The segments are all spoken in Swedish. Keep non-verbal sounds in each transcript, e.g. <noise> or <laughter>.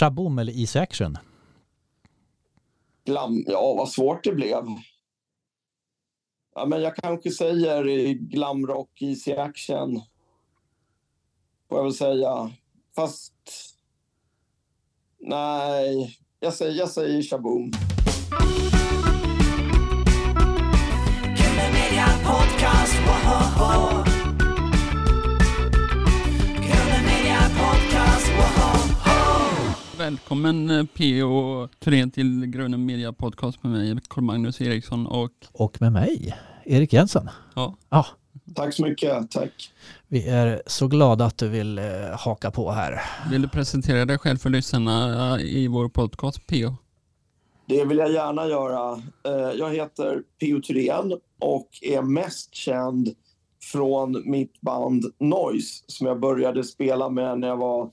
Shaboom eller Easy Action? Glam, ja, vad svårt det blev. Ja, men jag kanske säger glamrock, easy action. Får jag väl säga. Fast... Nej, jag säger, jag säger Shaboom. Podcast, Välkommen eh, P.O. Thorén till Gröna Media Podcast med mig, Carl Magnus Eriksson och... Och med mig, Erik Jensen. Ja. ja. Tack så mycket, tack. Vi är så glada att du vill eh, haka på här. Vill du presentera dig själv för lyssnarna eh, i vår podcast P.O.? Det vill jag gärna göra. Eh, jag heter P.O. Thorén och är mest känd från mitt band Noise som jag började spela med när jag var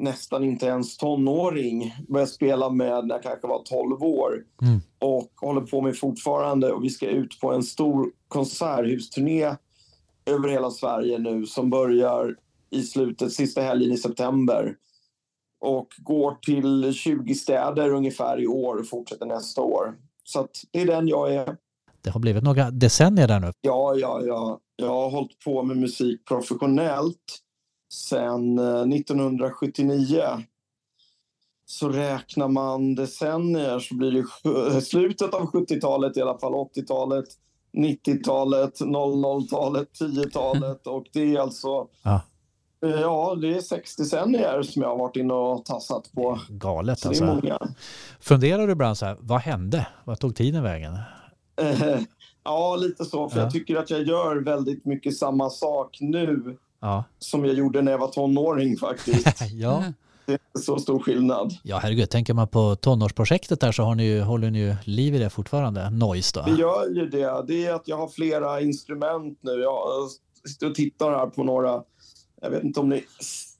nästan inte ens tonåring. Började spela med när jag kanske var 12 år. Mm. Och håller på med fortfarande. Och vi ska ut på en stor konserthusturné över hela Sverige nu som börjar i slutet, sista helgen i september. Och går till 20 städer ungefär i år och fortsätter nästa år. Så det är den jag är. Det har blivit några decennier där nu. Ja, ja, ja. Jag har hållit på med musik professionellt sen 1979. Eh, så räknar man decennier så blir det <laughs> slutet av 70-talet, i alla fall 80-talet, 90-talet, 00-talet, 10-talet och det är alltså ah. Ja, det är sex decennier som jag har varit inne och tassat på. Galet så alltså. Många. Funderar du ibland så här, vad hände? Vad tog tiden vägen? ja, lite så. För ja. jag tycker att jag gör väldigt mycket samma sak nu ja. som jag gjorde när jag var tonåring faktiskt. <laughs> ja. Det är så stor skillnad. Ja, herregud. Tänker man på tonårsprojektet där så har ni ju, håller ni ju liv i det fortfarande. Noise då? Vi gör ju det. Det är att jag har flera instrument nu. Jag sitter och tittar här på några, jag vet inte om ni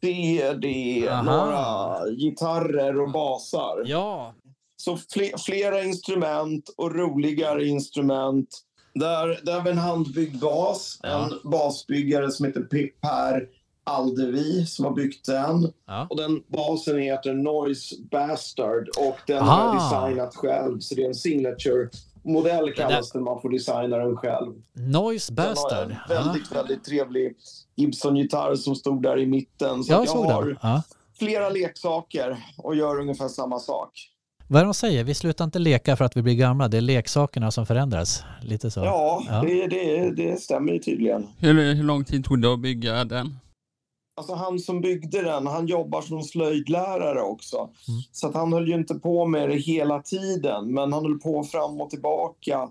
ser det, Aha. några gitarrer och basar. Ja. Så fler, flera instrument och roligare instrument där, där vi en handbyggd bas. Ja. En basbyggare som heter Per Aldevi som har byggt den. Ja. Och den basen heter Noise Bastard och den Aha. har jag designat själv. Så det är en signature modell kallas den, man får designa den själv. Noise Bastard. Den har en väldigt, Aha. väldigt trevlig Gibson-gitarr som stod där i mitten. Så jag, jag har flera leksaker och gör ungefär samma sak. Vad är det de säger? Vi slutar inte leka för att vi blir gamla. Det är leksakerna som förändras. Lite så. Ja, ja. Det, det, det stämmer ju tydligen. Hur, hur lång tid tog det att bygga den? Alltså han som byggde den, han jobbar som slöjdlärare också. Mm. Så att han höll ju inte på med det hela tiden, men han höll på fram och tillbaka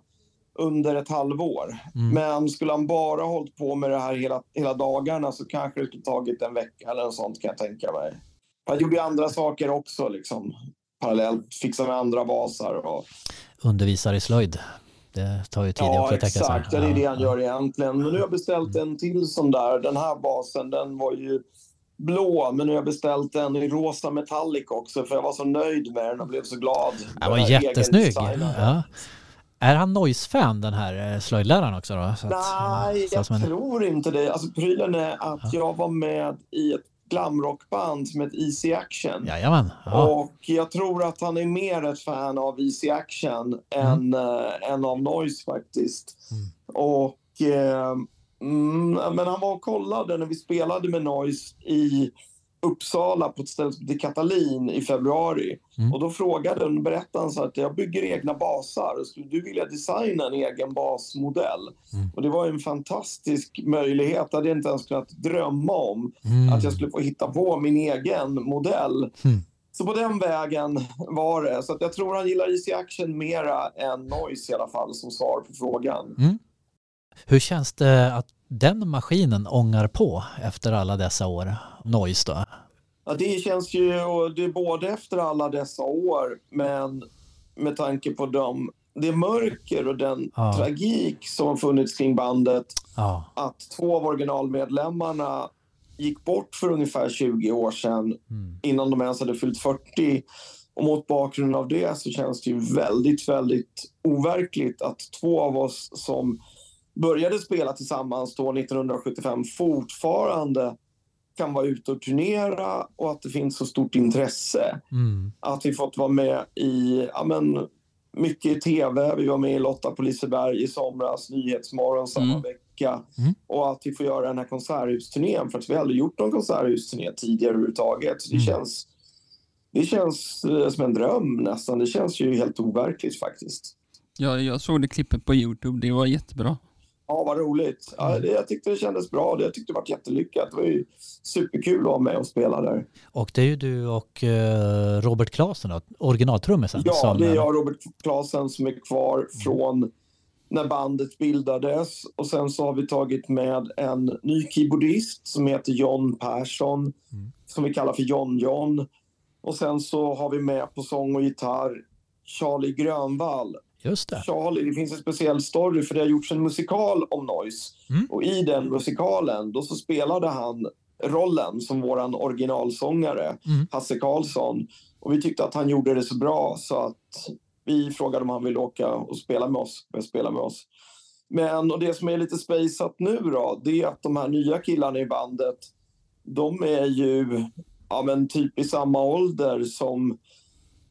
under ett halvår. Mm. Men skulle han bara hållit på med det här hela, hela dagarna så kanske det skulle tagit en vecka eller något sånt kan jag tänka mig. Han gjorde andra saker också liksom parallellt fixa med andra basar. Och... Undervisar i slöjd. Det tar ju tid ja, att täcka sig. Ja, det är det han gör egentligen. Men nu har jag beställt en till sån där. Den här basen, den var ju blå, men nu har jag beställt en i rosa metallic också för jag var så nöjd med den och blev så glad. Den var jättesnygg. Ja. Är han noise-fan den här eh, slöjdläraren också då? Så Nej, att, jag tror inte det. Alltså prylen är att ja. jag var med i ett glamrockband som heter Easy Action. Jajamän. Ja. Och jag tror att han är mer ett fan av Easy Action mm. än, äh, än av Noise faktiskt. Mm. Och, äh, men han var och kollade när vi spelade med Noise i Uppsala på ett ställe som heter Katalin i februari. Mm. Och då frågade hon, berättade han så att jag bygger egna basar. Skulle du vilja designa en egen basmodell? Mm. Och det var en fantastisk möjlighet. Det hade jag inte ens kunnat drömma om. Mm. Att jag skulle få hitta på min egen modell. Mm. Så på den vägen var det. Så jag tror han gillar Easy Action mera än Noise i alla fall som svar på frågan. Mm. Hur känns det att den maskinen ångar på efter alla dessa år? Noise då? Ja, det känns ju, det är både efter alla dessa år, men med tanke på dem, det mörker och den ja. tragik som har funnits kring bandet. Ja. Att två av originalmedlemmarna gick bort för ungefär 20 år sedan mm. innan de ens hade fyllt 40. Och mot bakgrund av det så känns det ju väldigt, väldigt overkligt att två av oss som började spela tillsammans då 1975 fortfarande kan vara ute och turnera och att det finns så stort intresse. Mm. Att vi fått vara med i ja, men, mycket i tv. Vi var med i Lotta på Liseberg i somras, Nyhetsmorgon samma Mm. vecka. Mm. Och att vi får göra den här konserthusturnén för att vi aldrig gjort någon konserthusturné tidigare överhuvudtaget. Så det Mm. känns, det känns eh, som en dröm nästan. Det känns ju helt overkligt faktiskt. Ja, jag såg det klippet på Youtube, det var jättebra. Ja, vad roligt. Ja, Mm. det, jag tyckte det kändes bra. Det, jag tyckte det var jättelyckat. Det var ju superkul att vara med och spela där. Och det är ju du och eh, Robert Klasen, då, originaltrummisen. Ja, som, det är jag och Robert Klasen som är kvar från när bandet bildades. Och sen så har vi tagit med en ny keyboardist som heter John Persson, Mm. som vi kallar för John John. Och sen så har vi med på sång och gitarr Charlie Grönvall. Just det. Charlie, det finns en speciell story för det har gjorts en musikal om Noise. Mm. Och i den musikalen då så spelade han rollen som våran originalsångare, Mm. Hasse Karlsson. Och vi tyckte att han gjorde det så bra så att vi frågade om han ville åka och spela med oss. Spela med oss. Men och det som är lite spejsat nu då, det är att de här nya killarna i bandet, de är ju ja, men typ i samma ålder som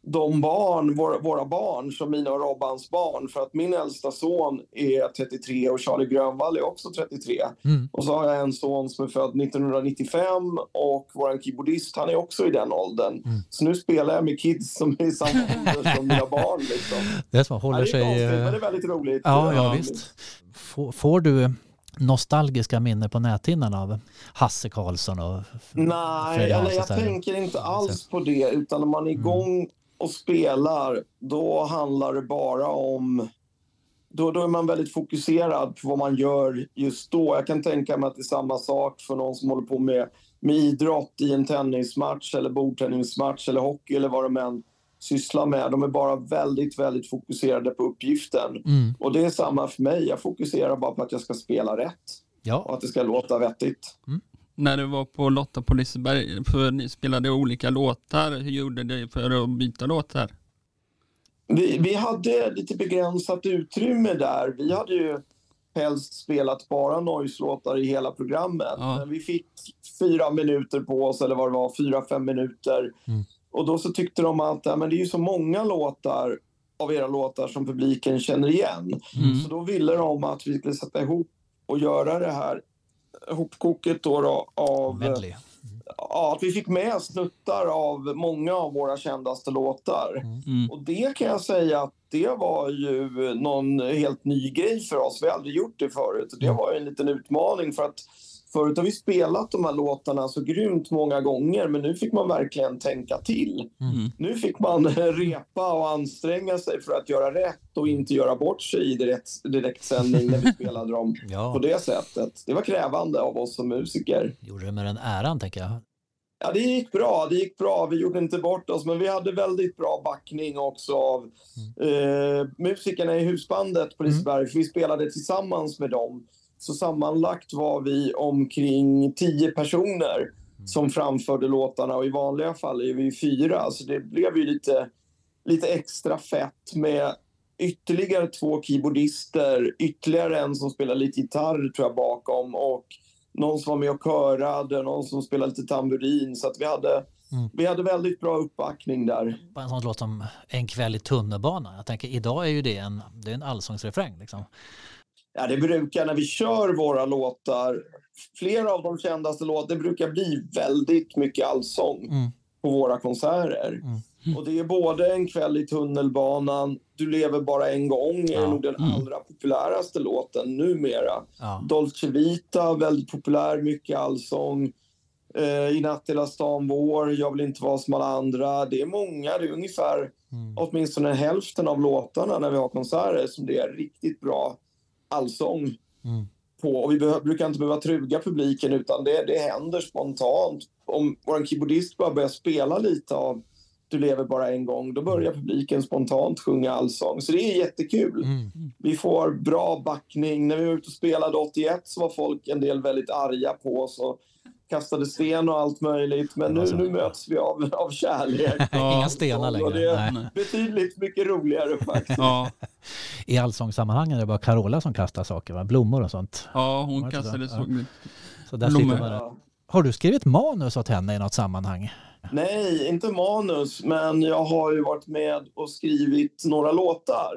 de barn, våra, våra barn, som mina och Robbans barn. För att min äldsta son är 33 och Charlie Grönvall är också 33. Mm. Och så har jag en son som är född 1995 och vår keyboardist han är också i den åldern. Mm. Så nu spelar jag med kids som är i samma <laughs> ålder som mina barn. Liksom. Det är som Ja, håller det är sig... konstigt, eh, men det är väldigt roligt. Ja, ja Ja. visst. Får, får du nostalgiska minnen på näthinnan av Hasse Karlsson och Nej, Fredrik eller jag tänker inte alls på det. Utan när man är Mm. Och spelar, då handlar det bara om... Då, då är man väldigt fokuserad på vad man gör just då. Jag kan tänka mig att det är samma sak för någon som håller på med, med idrott i en tennismatch eller bordtennismatch eller hockey eller vad de än sysslar med. De är bara väldigt, väldigt fokuserade på uppgiften. Mm. Och det är samma för mig. Jag fokuserar bara på att jag ska spela rätt och Ja, att det ska låta vettigt. När du var på Lotta på Liseberg, för ni spelade olika låtar, hur gjorde du för att byta låtar? Vi, vi hade lite begränsat utrymme där. Vi hade ju helst spelat bara noise-låtar i hela programmet. Ja. Men vi fick fyra minuter på oss, eller vad det var, fyra, fem minuter. Mm. Och då så tyckte de att ja, men det är ju så många låtar av era låtar som publiken känner igen. Mm. Så då ville de att vi skulle sätta ihop och göra det här hopkoket då, då av... medley. Ja, att vi fick med snuttar av många av våra kändaste låtar. Mm. Och det kan jag säga att det var ju någon helt ny grej för oss. Vi har aldrig gjort det förut. Det Mm. var en liten utmaning för att förut har vi spelat de här låtarna så grymt många gånger men nu fick man verkligen tänka till. Mm. Nu fick man <laughs> repa och anstränga sig för att göra rätt och inte göra bort sig i direkt, direktsändning när vi spelade dem <laughs> på Ja, det sättet. Det var krävande av oss som musiker. gjorde det med den äran tänker jag. Ja, det gick bra. Det gick bra. Vi gjorde inte bort oss, men vi hade väldigt bra backning också av eh, musikerna i husbandet på Liseberg. För vi spelade tillsammans med dem. Så sammanlagt var vi omkring tio personer som framförde låtarna och i vanliga fall är vi fyra. Så det blev ju lite, lite extra fett med ytterligare två keyboardister, ytterligare en som spelar lite gitarr tror jag bakom och någon som var med och körade, någon som spelade lite tamburin. Så att vi hade, Mm. vi hade väldigt bra uppbackning där. En sån låt som En kväll i tunnelbanan. Jag tänker idag är ju det en, det är en allsångsrefräng liksom. Ja, det brukar, när vi kör våra låtar, flera av de kändaste låtarna, det brukar bli väldigt mycket allsång Mm. på våra konserter. Mm. Och det är både En kväll i tunnelbanan, Du lever bara en gång är Ja. nog den Mm. allra populäraste låten numera. Ja. Dolce Vita, väldigt populär, mycket allsång. Eh, I natt hela stan vår, Jag vill inte vara som alla andra. Det är många, det är ungefär Mm. åtminstone hälften av låtarna när vi har konserter som det är riktigt bra allsång Mm. på. Och vi brukar inte behöva truga publiken utan det, det händer spontant. Om vår keyboardist bara börjar spela lite av Du lever bara en gång, då börjar publiken spontant sjunga allsång. Så det är jättekul. Mm. Vi får bra backning. När vi var ute och spelade 81 så var folk en del väldigt arga på oss och kastade sten och allt möjligt. Men nu, nu möts vi av, <laughs> av kärlek. <laughs> Ja. Inga stenar Och det längre. är Nej. betydligt mycket roligare faktiskt. Ja, I allsångssammanhangen är det bara Carola som kastar saker, va? blommor och sånt. ja Var hon det så? kastade Ja. så. Där Blommor. man. Ja. Har du skrivit manus åt henne i något sammanhang? Nej, inte manus, men jag har ju varit med och skrivit några låtar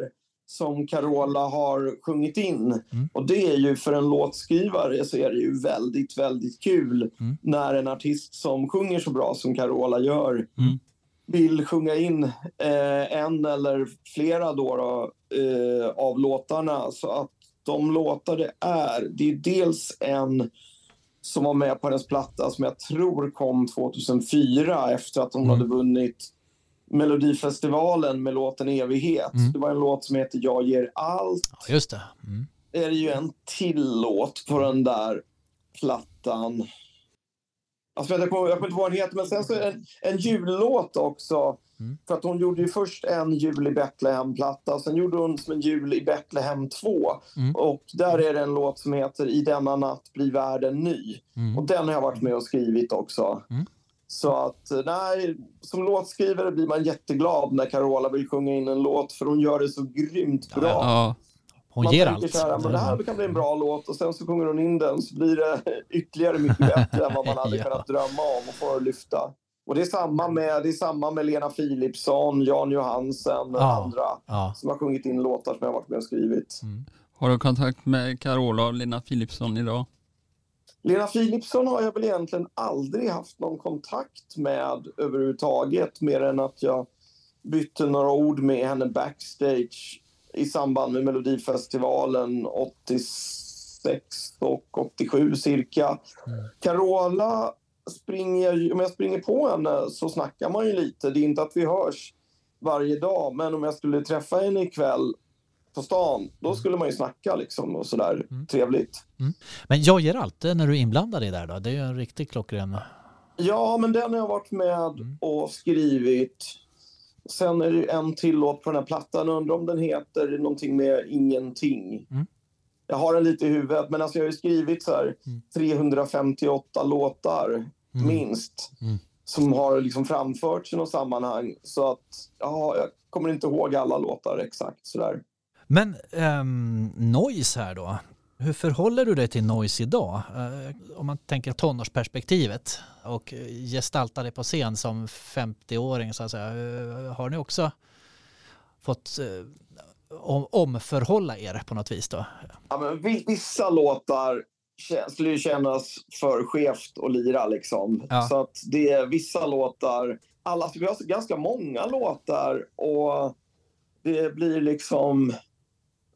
som Carola har sjungit in. Mm. Och det är ju för en låtskrivare så är det ju väldigt, väldigt kul Mm. när en artist som sjunger så bra som Carola gör Mm. vill sjunga in eh, en eller flera då, då eh, av låtarna. Så att de låtar det är, det är dels en som var med på hennes platta som jag tror kom 2004 efter att hon Mm. hade vunnit Melodifestivalen med låten Evighet. Mm. Det var en låt som heter Jag ger allt. Ja, just det. Mm. Det är ju en till låt på den där plattan. Alltså, jag, kommer, jag kommer inte ihåg vad den heter, men sen så är det en, en jullåt också. Mm. För att hon gjorde ju först en Jul i Betlehem-platta, sen gjorde hon som en Jul i Betlehem 2. Mm. Och där är det en låt som heter I denna natt blir världen ny. Mm. Och den har jag varit med och skrivit också. Så att, nej, som låtskrivare blir man jätteglad när Carola vill sjunga in en låt, för hon gör det så grymt bra. Ja, Hon Man ger allt. Så här, men det här kan bli en bra låt och sen så sjunger hon in den så blir det <laughs> ytterligare mycket bättre än vad man hade <laughs> Ja. kunnat drömma om och få lyfta. Och det är samma med, det är samma med Lena Philipsson, Jan Johansen och Ja. andra Ja. som har sjungit in låtar som jag har varit med och skrivit. Mm. har du kontakt med Carola och Lena Philipsson idag? Lena Philipsson har jag väl egentligen aldrig haft någon kontakt med överhuvudtaget mer än att jag bytte några ord med henne backstage i samband med Melodifestivalen 86 och 87 cirka. Mm. Carola springer om jag springer på henne så snackar man ju lite. Det är inte att vi hörs varje dag, men om jag skulle träffa henne ikväll på stan, då skulle man ju snacka liksom och sådär Mm. trevligt. Men jag ger allt när du är inblandad i det här då. Det är ju en riktigt klockren... Ja, men den har jag varit med Mm. och skrivit. Sen är det en till låt på den här plattan. Undrar om den heter någonting med ingenting. Mm. Jag har den lite i huvudet, men alltså jag har ju skrivit så här Mm. 358 låtar, Mm. minst. Mm. Som har liksom framförts i något sammanhang. Så att, ja, jag kommer inte ihåg alla låtar exakt sådär. Men um, Noise här då. Hur förhåller du dig till Noise idag? Eh, om man tänker tonårsperspektivet och gestaltar dig på scen som 50-åring så att säga. Eh, Har ni också fått eh, om, omförhålla er på något vis då? Ja, men vi- vissa låtar skulle ju kännas för skevt att lira. Liksom. Ja. Så att det är vissa låtar... Alla, vi har ganska många låtar och det blir liksom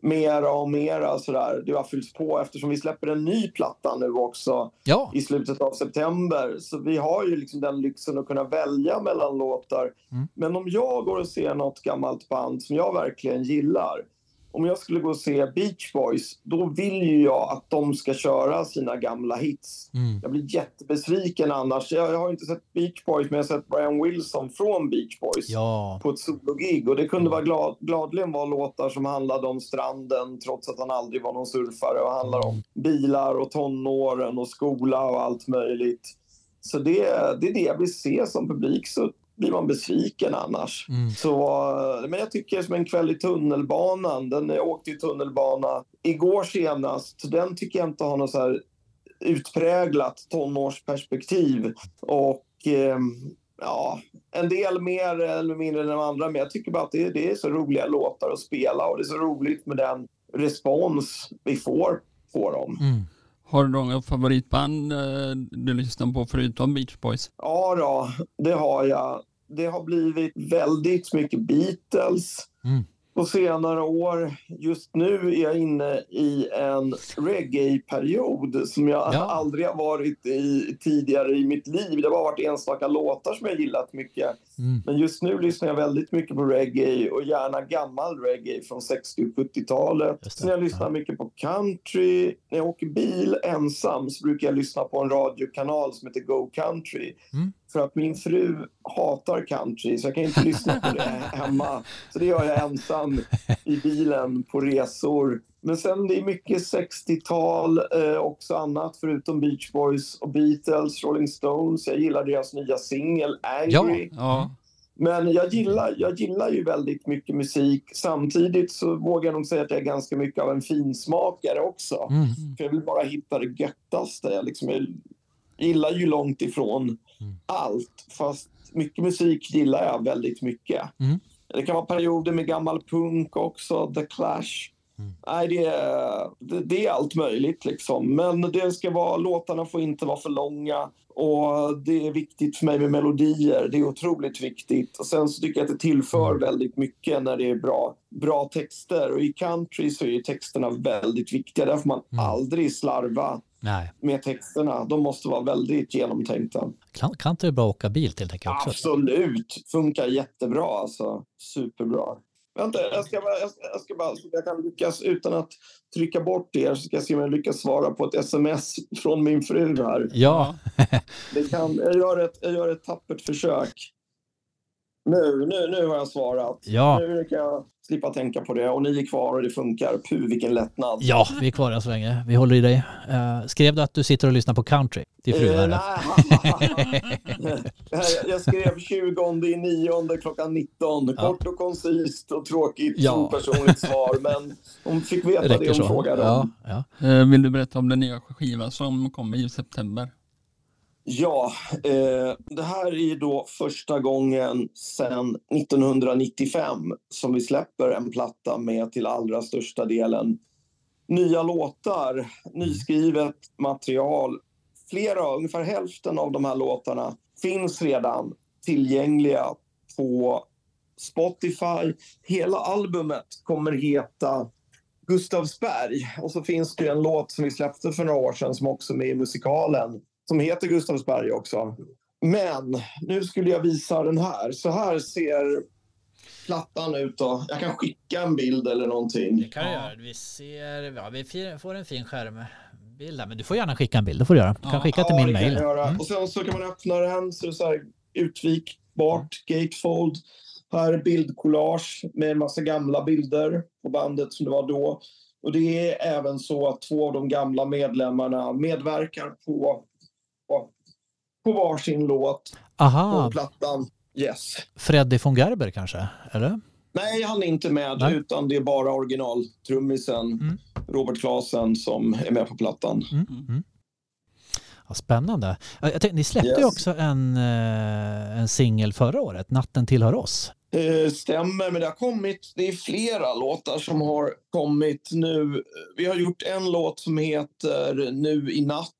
mera och mera sådär. Det har fyllts på eftersom vi släpper en ny platta nu också Ja, i slutet av september. Så vi har ju liksom den lyxen att kunna välja mellan låtar. Mm. Men om jag går och ser något gammalt band som jag verkligen gillar. Om jag skulle gå och se Beach Boys, då vill ju jag att de ska köra sina gamla hits. mm. Jag blir jättebesviken annars. Jag, jag har inte sett Beach Boys, men jag har sett Brian Wilson från Beach Boys ja. på ett sologig. Och det kunde vara glad, gladligen vara låtar som handlade om stranden trots att han aldrig var någon surfare och handlar om bilar och tonåren och skola och allt möjligt. Så det, det är det jag vill se som publik så blir man besviken annars. Mm. Så, men jag tycker som en kväll i tunnelbanan. Den, jag åkte i tunnelbana igår senast. Så den tycker jag inte har något så här utpräglat tonårsperspektiv. Och eh, ja, en del mer eller mindre än de andra. Men jag tycker bara att det, det är så roliga låtar att spela och det är så roligt med den respons vi får på dem. Mm. Har du några favoritband eh, du lyssnar på förutom Beach Boys? Ja, då, det har jag. Det har blivit väldigt mycket Beatles Mm. på senare år. Just nu är jag inne i en reggae-period som jag Ja. aldrig har varit i tidigare i mitt liv. Det har bara varit enstaka låtar som jag gillat mycket. Mm. Men just nu lyssnar jag väldigt mycket på reggae och gärna gammal reggae från 60 och 70-talet. Just det. Sen jag lyssnar Ja. mycket på country. När jag åker bil ensam så brukar jag lyssna på en radiokanal som heter Go Country. Mm. För att min fru hatar country så jag kan inte lyssna på det <laughs> hemma. Så det gör jag ensam i bilen på resor. Men sen det är mycket 60-tal, eh, också annat förutom Beach Boys och Beatles, Rolling Stones. Jag gillar deras nya singel Angry. Ja, Men jag gillar, jag gillar ju väldigt mycket musik. Samtidigt så vågar jag nog säga att jag är ganska mycket av en finsmakare också. Mm. För jag vill bara hitta det göttaste. Jag, liksom, jag gillar ju långt ifrån Mm. allt. Fast mycket musik gillar jag väldigt mycket. Mm. Det kan vara perioder med gammal punk också, The Clash. Mm. Nej, det är, det, det är allt möjligt liksom. Men det ska vara, låtarna får inte vara för långa. Och det är viktigt för mig med melodier. Det är otroligt viktigt. Och sen så tycker jag att det tillför Mm. väldigt mycket när det är bra, bra texter. Och i country så är texterna väldigt viktiga. Där får man Mm. aldrig slarva Nej, med texterna. De måste vara väldigt genomtänkta. kan, kan inte det bra åka bil till också. Absolut. Funkar jättebra alltså. Superbra. Vänta, jag ska bara, jag ska, jag ska bara så jag kan lyckas utan att trycka bort er så ska jag se om jag lyckas svara på ett sms från min fru här. Ja, Det kan, jag, gör ett, jag gör ett tappert försök. Nu, nu, nu har jag svarat. ja, Nu kan jag slippa tänka på det och ni är kvar och det funkar. Puh, vilken lättnad. ja, vi är kvar än så länge. Vi håller i dig. Eh, skrev du att du sitter och lyssnar på country till frun? Eh, här? nej. <laughs> jag skrev 20 i nionde klockan 19. Ja. Kort och koncist och tråkigt Ja. opersonligt svar. Men hon fick veta det Räcker hon så. frågade Ja, om. ja. Eh, Vill du berätta om den nya skivan som kommer i september? Ja, eh, det här är ju då första gången sedan 1995 som vi släpper en platta med till allra största delen nya låtar, nyskrivet material. Flera, ungefär hälften av de här låtarna finns redan tillgängliga på Spotify. Hela albumet kommer heta Gustavsberg. Och så finns det ju en låt som vi släppte för några år sedan som också är med i musikalen som heter Gustavsberg också. Men nu skulle jag visa den här. Så här ser plattan ut. Då. Jag kan skicka en bild eller någonting. Det kan du göra. Vi ser, ja, vi får en fin skärmbild här. Men du får gärna skicka en bild, det får du göra. Du kan Ja. skicka till Ja, min mail. göra. Mm. Och sen så kan man öppna den så är så här utvikbart, gatefold. Här är bildcollage med en massa gamla bilder på bandet som det var då. Och det är även så att två av de gamla medlemmarna medverkar på, på varsin låt på Aha, plattan. Yes. Freddy von Gerber kanske? Eller? Nej, han är inte med, Nej. utan det är bara originaltrummisen Mm. Robert Klasen som är med på plattan. Ja, spännande. Ja, Jag tänkte, ni släppte ju Yes. också en, eh, en singel förra året, Natten tillhör oss. Eh, stämmer, men det har kommit, det är flera låtar som har kommit nu. Vi har gjort en låt som heter Nu i natt.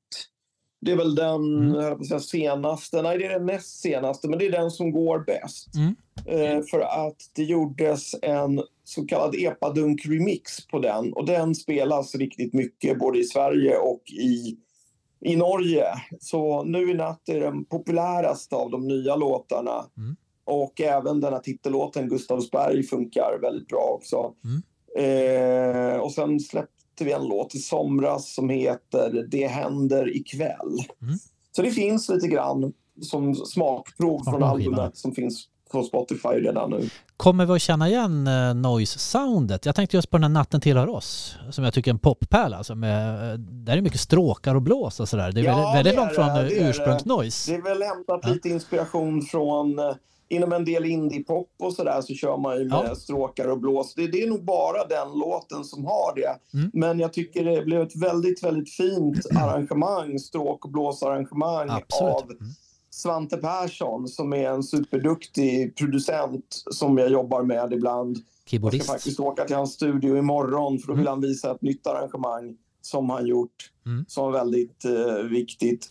Det är väl den Mm. säga, senaste, nej det är den näst senaste, men det är den som går bäst. Mm. Eh, för att det gjordes en så kallad epadunk-remix på den och den spelas riktigt mycket både i Sverige och i, i Norge. Så Nu i natt är den populäraste av de nya låtarna. Mm. Och även den här titellåten Gustavsberg funkar väldigt bra också. Mm. Eh, och sen släppte vi en låt i somras som heter Det händer ikväll. Mm. Så det finns lite grann som smakprov från albumet som finns på Spotify redan nu. Kommer vi att känna igen eh, noise-soundet? Jag tänkte just på den här Natten tillhör oss, som jag tycker är en poppärla. Alltså med, eh, där är mycket stråkar och blås och sådär. Det är Ja, väldigt, väldigt långt från eh, det är det. ursprungsnoise. Det är väl hämtat Ja. lite inspiration från inom en del indiepop och sådär så kör man ju med Ja. stråkar och blås. Det, det är nog bara den låten som har det. Mm. Men jag tycker det blev ett väldigt, väldigt fint <clears throat> arrangemang, stråk och blåsarrangemang Absolut. av Mm. Svante Persson som är en superduktig producent som jag jobbar med ibland. Jag ska Keyboardist. faktiskt åka till hans studio imorgon för då vill han visa ett nytt arrangemang som han gjort Mm. som var väldigt eh, viktigt.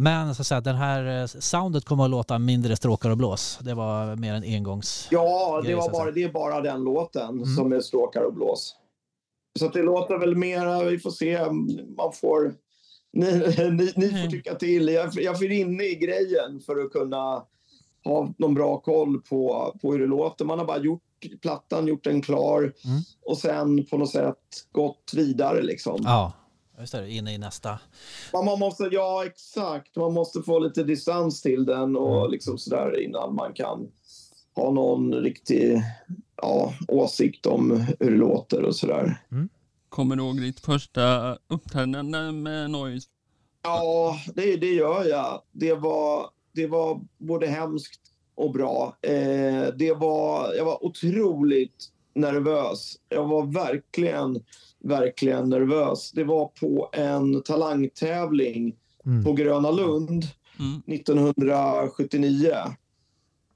Men så att säga, den här eh, soundet kommer att låta mindre stråkar och blås. Det var mer en engångs... Ja, det, var bara, det är bara den låten Mm. som är stråkar och blås. Så det låter väl mera, vi får se, man får... Ni, <laughs> ni, ni får Mm. tycka till. Jag, jag får inne i grejen för att kunna ha någon bra koll på, på hur det låter. Man har bara gjort plattan, gjort den klar Mm. och sen på något sätt gått vidare liksom. Ja, just det. Inne i nästa. Man, man måste, ja exakt, man måste få lite distans till den och Mm. liksom sådär innan man kan ha någon riktig ja, åsikt om hur det låter och sådär. Kommer du ihåg ditt första uppträdande med Noise? Ja, det, det gör jag. Det var, det var både hemskt och bra. Eh, det var, jag var otroligt nervös. Jag var verkligen, verkligen nervös. Det var på en talangtävling mm. på Gröna Lund mm. 1979.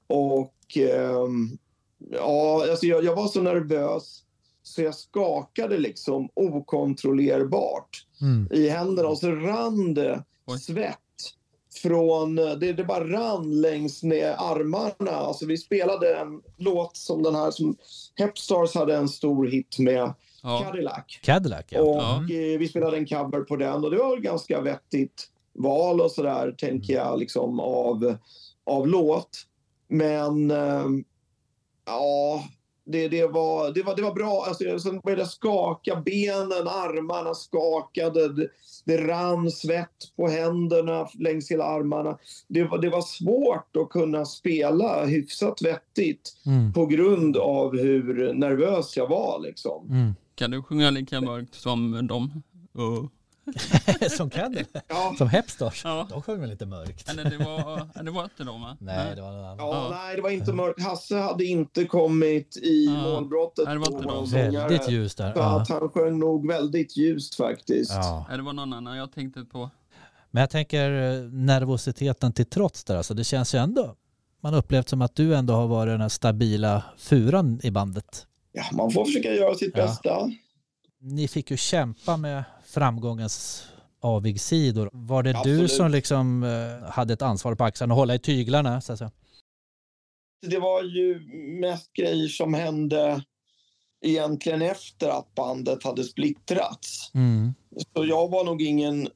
Och eh, ja, alltså jag, jag, var så nervös så jag skakade liksom okontrollerbart mm. i händerna och så rann det Oj. svett från, det, det bara rann längs ner armarna. Alltså vi spelade en låt som den här som Hepstars hade en stor hit med. Ja. Cadillac. Cadillac ja. Och ja. Eh, vi spelade en cover på den och det var ganska vettigt val och sådär, tänker jag, liksom av, av låt. Men äh, ja, det, det, var, det, var, det var bra. Alltså, sen började jag skaka benen, armarna skakade. Det, det rann svett på händerna längs hela armarna. Det var, det var svårt att kunna spela hyfsat vettigt mm. på grund av hur nervös jag var. Liksom. Mm. Kan du sjunga lika mörkt som dem? Uh. <laughs> som Caddy? Ja. Som Hepstars? Ja. De sjöng väl lite mörkt? Eller det var, det var inte de va? Nej, det var någon annan. Ja, nej, det var inte mörkt. Hasse hade inte kommit i ja. målbrottet. Nej, det var inte de. Väldigt ljust där. Så ja. att han sjöng nog väldigt ljust faktiskt. Ja. Det var någon annan jag tänkte på. Men jag tänker eh, nervositeten till trots där, alltså det känns ju ändå, man upplevt som att du ändå har varit den här stabila furan i bandet. Ja, man får försöka göra sitt bästa. Ni fick ju kämpa med framgångens avigsidor. Var det Absolut. du som liksom eh, hade ett ansvar på axeln och hålla i tyglarna? Så att säga? Det var ju mest grejer som hände egentligen efter att bandet hade splittrats. Mm. Så jag var nog ingen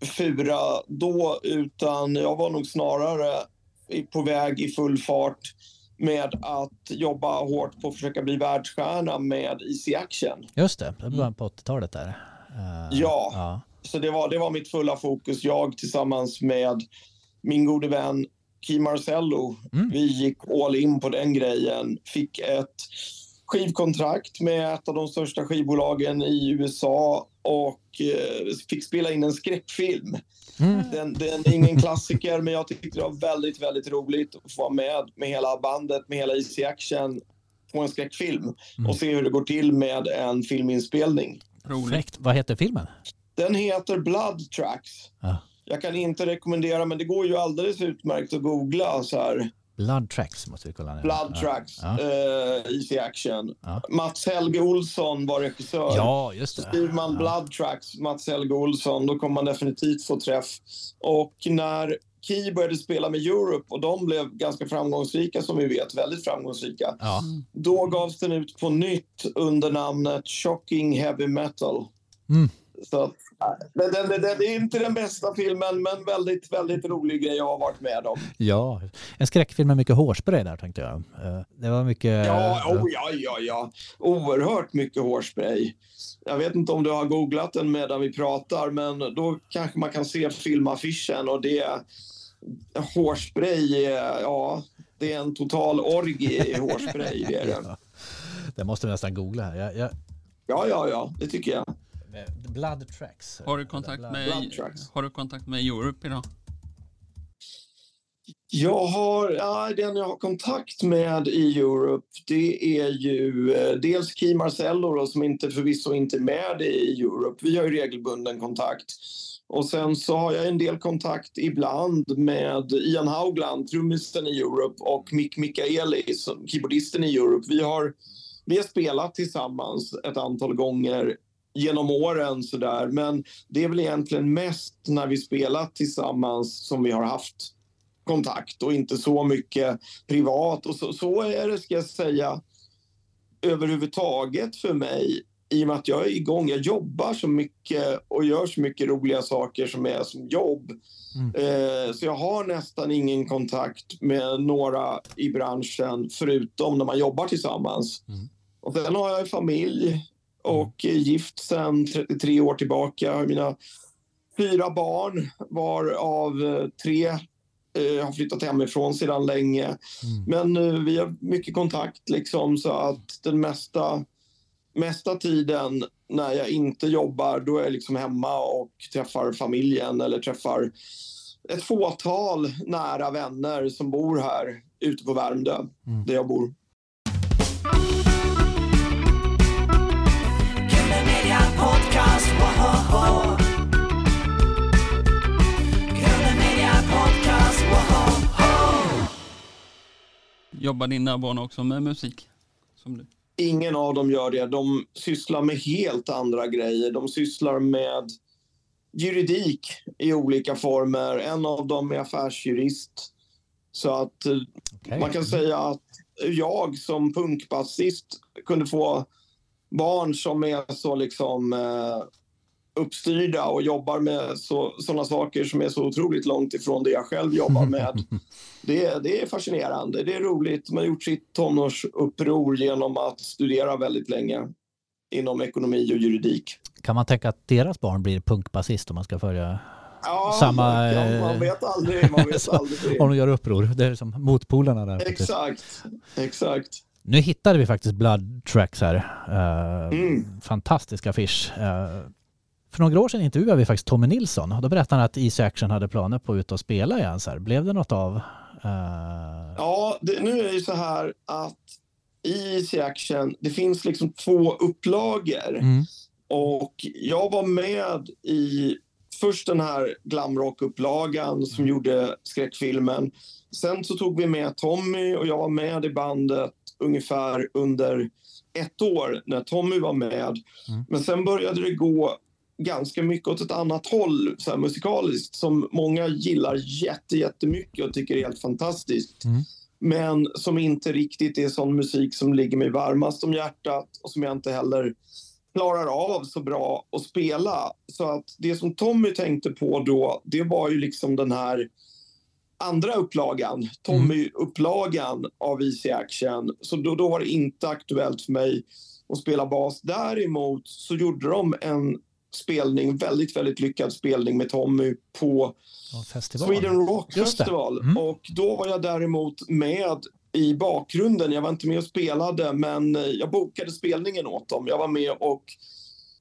fura då, utan jag var nog snarare på väg i full fart med att jobba hårt på att försöka bli världsstjärna med Easy Action. Just det, det var på 80-talet där. Uh, ja. ja, så det var, det var mitt fulla fokus. Jag tillsammans med min gode vän Key Marcello. Mm. Vi gick all in på den grejen. Fick ett skivkontrakt med ett av de största skivbolagen i USA och eh, fick spela in en skräckfilm. Mm. Den, den, är ingen klassiker, men jag tyckte det var väldigt, väldigt roligt att få vara med med hela bandet, med hela Easy Action på en skräckfilm mm. och se hur det går till med en filminspelning. Roligt. Vad heter filmen? Den heter Blood Tracks. Ah. Jag kan inte rekommendera, men det går ju alldeles utmärkt att googla så här. Blood Tracks måste vi kolla ner. Blood ja. Tracks, ja. Uh, Easy Action. Ja. Mats Helge Olsson var regissör. Ja, just det. Så skriver man ja. Blood Tracks, Mats Helge Olsson, då kommer man definitivt få träff. Och när Key började spela med Europe och de blev ganska framgångsrika som vi vet, väldigt framgångsrika. Ja. Då gavs den ut på nytt under namnet Shocking Heavy Metal. Mm. Så det, det, det, det, är inte den bästa filmen, men väldigt, väldigt rolig grej jag har varit med om. Ja, en skräckfilm med mycket hårspray där tänkte jag. Eh, det var mycket... Ja, oh, ja, ja, ja. Oerhört mycket hårspray. Jag vet inte om du har googlat den medan vi pratar, men då kanske man kan se filmaffischen och det... Hårspray, ja, det är en total orgie i <laughs> hårspray. Det, det. Ja, det måste vi nästan googla här. Jag, jag... Ja, ja, ja, det tycker jag. Blood Tracks. Har du kontakt med, har du kontakt med Europe idag? Jag har, ja, den jag har kontakt med i Europe det är ju eh, dels Key Marcello då, som inte förvisso inte är med i Europe. Vi har ju regelbunden kontakt. Och sen så har jag en del kontakt ibland med Ian Haugland, trummisen i Europe och Mick Mikaeli, keyboardisten i Europe. Vi har, vi har spelat tillsammans ett antal gånger genom åren sådär. Men det är väl egentligen mest när vi spelat tillsammans som vi har haft kontakt och inte så mycket privat. Och så, så är det, ska jag säga, överhuvudtaget för mig i och med att jag är igång. Jag jobbar så mycket och gör så mycket roliga saker som är som jobb. Mm. Eh, så jag har nästan ingen kontakt med några i branschen förutom när man jobbar tillsammans. Mm. Och sen har jag familj och är gift sedan 33 år tillbaka. Mina fyra barn, varav eh, tre eh, har flyttat hemifrån sedan länge. Mm. Men eh, vi har mycket kontakt liksom så att den mesta, mesta tiden när jag inte jobbar, då är jag liksom hemma och träffar familjen eller träffar ett fåtal nära vänner som bor här ute på Värmdö, mm. där jag bor. Jobbar dina barn också med musik? Som du? Ingen av dem gör det. De sysslar med helt andra grejer. De sysslar med juridik i olika former. En av dem är affärsjurist. Så att eh, okay. man kan säga att jag som punkbasist kunde få barn som är så liksom eh, uppstyrda och jobbar med så, sådana saker som är så otroligt långt ifrån det jag själv jobbar <laughs> med. Det, det är fascinerande. Det är roligt. Man har gjort sitt tonårsuppror genom att studera väldigt länge inom ekonomi och juridik. Kan man tänka att deras barn blir punkbasist om man ska följa, Ja, Samma, ja, man eh, vet aldrig. Man vet <laughs> aldrig. om de gör uppror? Det är som motpolarna där. Exakt, exakt. Nu hittade vi faktiskt Blood Tracks här. Eh, Mm. Fantastisk affisch. Eh, för några år sedan intervjuade vi faktiskt Tommy Nilsson och då berättade han att Easy Action hade planer på att ut och spela igen. Så här. Blev det något av? Eh, Ja, det, nu är det ju så här att i Easy Action, det finns liksom två upplagor. mm. Och jag var med i först den här glamrock-upplagan som gjorde skräckfilmen. Sen så tog vi med Tommy och jag var med i bandet ungefär under ett år när Tommy var med. Mm. Men sen började det gå ganska mycket åt ett annat håll så här musikaliskt som många gillar jätte, jättemycket och tycker är helt fantastiskt. Mm. Men som inte riktigt är sån musik som ligger mig varmast om hjärtat och som jag inte heller klarar av så bra att spela. Så att det som Tommy tänkte på då, det var ju liksom den här andra upplagan, Tommy-upplagan av Easy Action. Så då, då var det inte aktuellt för mig att spela bas. Däremot så gjorde de en spelning, väldigt, väldigt lyckad spelning med Tommy på festival. Sweden Rock. Festival. Mm. Och då var jag däremot med i bakgrunden. Jag var inte med och spelade, men eh, jag bokade spelningen åt dem. Jag var med och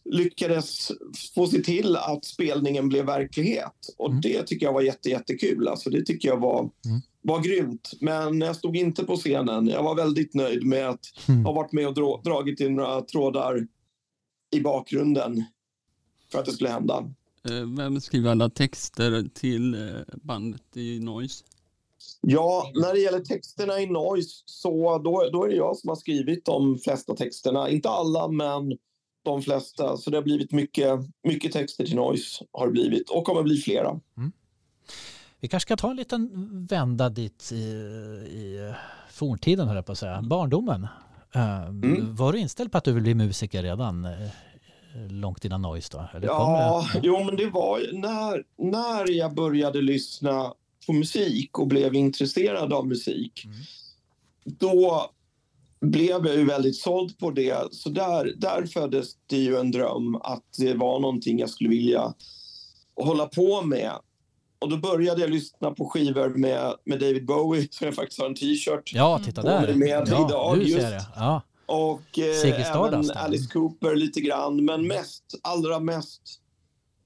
lyckades få se till att spelningen blev verklighet. Och Mm. det tycker jag var jätte, jättekul. Alltså, det tycker jag var, Mm. var grymt. Men jag stod inte på scenen. Jag var väldigt nöjd med att Mm. ha varit med och dra, dragit in några trådar i bakgrunden för att det skulle hända. Eh, Vem skriver alla texter till eh, bandet i Noise? Ja, när det gäller texterna i Noise så då, då är det jag som har skrivit de flesta texterna. Inte alla, men de flesta. Så det har blivit mycket, mycket texter till Noise har det blivit och kommer bli flera. Vi kanske ska ta en liten vända dit i, i forntiden, höll jag på att säga. Barndomen. Eh, Mm. Var du inställd på att du vill bli musiker redan långt innan Noise då? Eller kom Ja, det? jo, men det var när, när jag började lyssna på musik och blev intresserad av musik. Mm. Då blev jag ju väldigt såld på det. Så där, där föddes det ju en dröm att det var någonting jag skulle vilja hålla på med. Och då började jag lyssna på skivor med, med David Bowie, <laughs> som jag faktiskt har en t-shirt. Ja, titta På där. mig med ja, idag, nu ser just. jag det. Ja. Och eh, även? Alice Cooper lite grann. Men mest, allra mest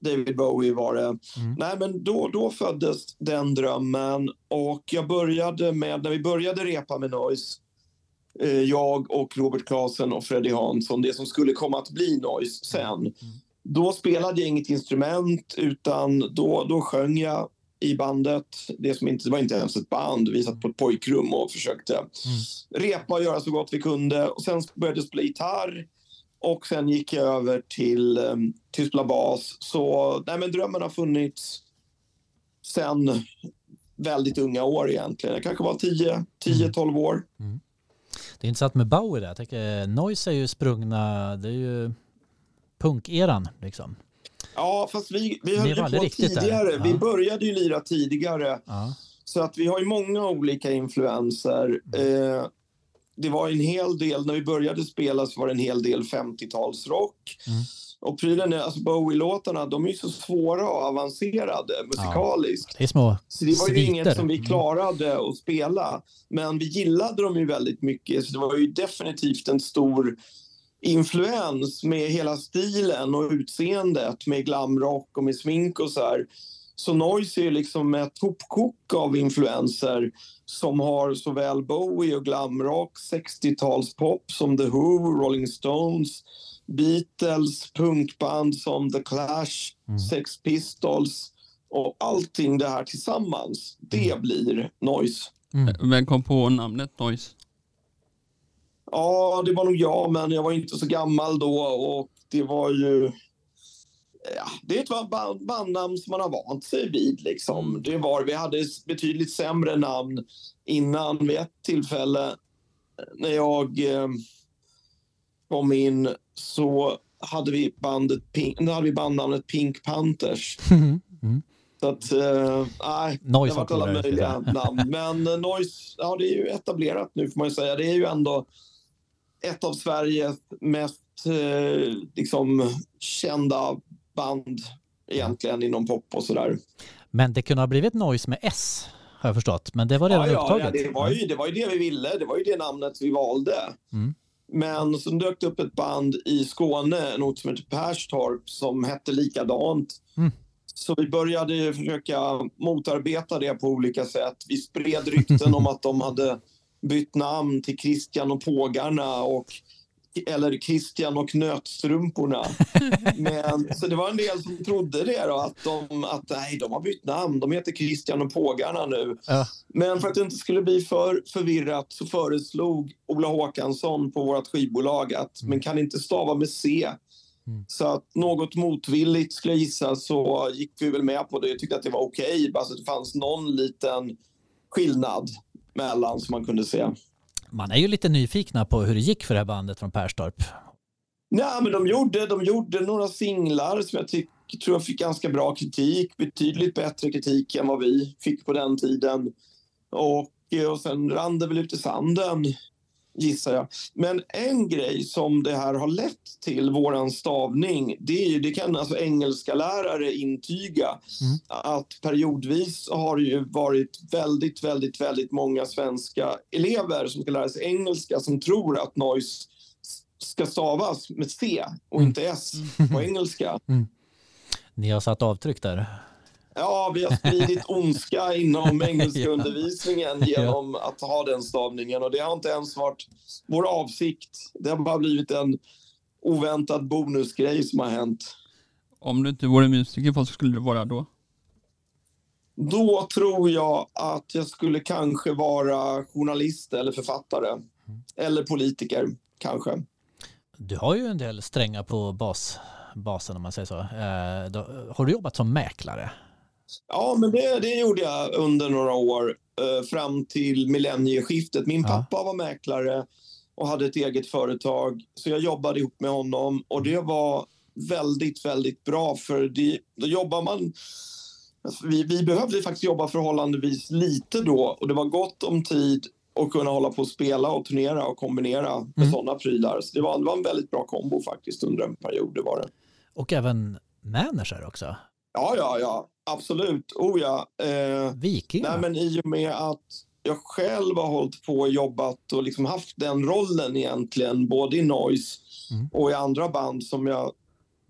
David Bowie var det. Mm. Nej, men då, då föddes den drömmen. Och jag började med, när vi började repa med Noise, eh, jag och Robert Klasen och Freddie Hansson, det som skulle komma att bli Noise sen. Då spelade jag inget instrument, utan då, då sjöng jag i bandet. Det, som inte, det var inte ens ett band. Vi satt på ett pojkrum och försökte repa och göra så gott vi kunde. Och sen började jag spela gitarr. Och sen gick jag över till, um, till spela bas. Så nej, men drömmen har funnits sen väldigt unga år egentligen. Jag kanske var 10, 10-12 år. Det är intressant med Bowie där. Jag tänker, Noise är ju sprungna, det är ju punkeran liksom. Ja, fast vi, vi höll ju på tidigare. Vi Ja. började ju lira tidigare. Ja. Så att vi har ju många olika influenser. Mm. Eh, det var en hel del, när vi började spela så var det en hel del 50-talsrock. Mm. Och prylen är, alltså Bowie-låtarna, de är ju så svåra och avancerade musikaliskt. Det är små Så det var ju sviter. inget som vi Mm. klarade att spela. Men vi gillade dem ju väldigt mycket, så det var ju definitivt en stor influens med hela stilen och utseendet med glamrock och med smink och så här. Så Noise är liksom ett hopkok av influenser som har såväl Bowie och glamrock, 60-talspop som The Who, Rolling Stones, Beatles, punkband som The Clash, Mm. Sex Pistols och allting det här tillsammans, det Mm. blir Noise. Mm. Vem kom på namnet Noise? Ja, det var nog jag, men jag var inte så gammal då och det var ju... Ja, det är ett band, bandnamn som man har vant sig vid. Liksom. Mm. Det var, vi hade betydligt sämre namn innan vid ett tillfälle när jag eh, kom in så hade vi, bandet Pink, hade vi bandnamnet Pink Panthers. Mm. <laughs> Mm. Så att, eh, nej, Noise det har varit alla möjliga namn. Men uh, Noise, ja det är ju etablerat nu får man ju säga. Det är ju ändå ett av Sveriges mest eh, liksom, kända band egentligen inom pop och sådär. Men det kunde ha blivit Noise med S har jag förstått. Men det var redan ja, upptaget. Ja, det var, ju, det var ju det vi ville. Det var ju det namnet vi valde. Mm. Men så dök det upp ett band i Skåne, en ort som heter Perstorp, som hette likadant. Mm. Så vi började försöka motarbeta det på olika sätt. Vi spred rykten om att de hade bytt namn till Christian och Pågarna och eller Christian och nötstrumporna. <laughs> Men, så det var en del som trodde det då, att de, att, nej, de har bytt namn. De heter Christian och Pågarna nu. Ja. Men för att det inte skulle bli för förvirrat så föreslog Ola Håkansson på vårt skivbolag att mm. men kan inte stava med C. Mm. Så att något motvilligt skulle jag gissa så gick vi väl med på det. Jag tyckte att det var okej, okay, bara så att det fanns någon liten skillnad mellan som man kunde se. Man är ju lite nyfikna på hur det gick för det här bandet från Perstorp. Nej, men de gjorde, de gjorde några singlar som jag tyck, tror jag fick ganska bra kritik. Betydligt bättre kritik än vad vi fick på den tiden. Och, och sen rann det väl ut i sanden gissar jag. Men en grej som det här har lett till, våran stavning, det, är ju, det kan alltså engelska lärare intyga. Mm. Att periodvis har det ju varit väldigt, väldigt, väldigt många svenska elever som ska lära sig engelska som tror att noise ska stavas med C och mm. inte S på engelska. Mm. Ni har satt avtryck där. Ja, vi har spridit ondska inom <laughs> engelska undervisningen genom att ha den stavningen och det har inte ens varit vår avsikt. Det har bara blivit en oväntad bonusgrej som har hänt. Om du inte vore musiker, vad skulle du vara då? Då tror jag att jag skulle kanske vara journalist eller författare. Mm. Eller politiker, kanske. Du har ju en del strängar på bas, basen om man säger så. Eh, då, har du jobbat som mäklare? Ja, men det, det gjorde jag under några år eh, fram till millennieskiftet. Min pappa ja. var mäklare och hade ett eget företag, så jag jobbade ihop med honom och det var väldigt, väldigt bra för det, då jobbar man alltså, vi, vi behövde faktiskt jobba förhållandevis lite då och det var gott om tid att kunna hålla på och spela och turnera och kombinera med mm. sådana prylar. Så det var, det var en väldigt bra kombo faktiskt under en period, det var det. Och även manager också? Ja, ja, ja. Absolut. Oh ja. Eh, Viking? Nej, men I och med att jag själv har hållit på och jobbat och liksom haft den rollen egentligen, både i Noise mm. och i andra band som jag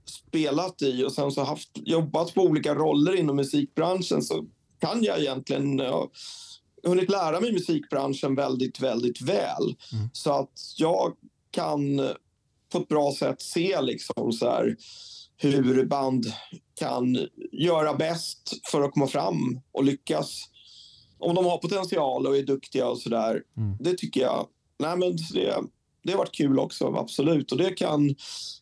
spelat i och sen så haft jobbat på olika roller inom musikbranschen så kan jag egentligen ja, hunnit lära mig musikbranschen väldigt, väldigt väl. Mm. Så att jag kan på ett bra sätt se liksom så här, hur band kan göra bäst för att komma fram och lyckas. Om de har potential och är duktiga och sådär. Mm. Det tycker jag. Nej, men det, det har varit kul också, absolut. Och det, kan,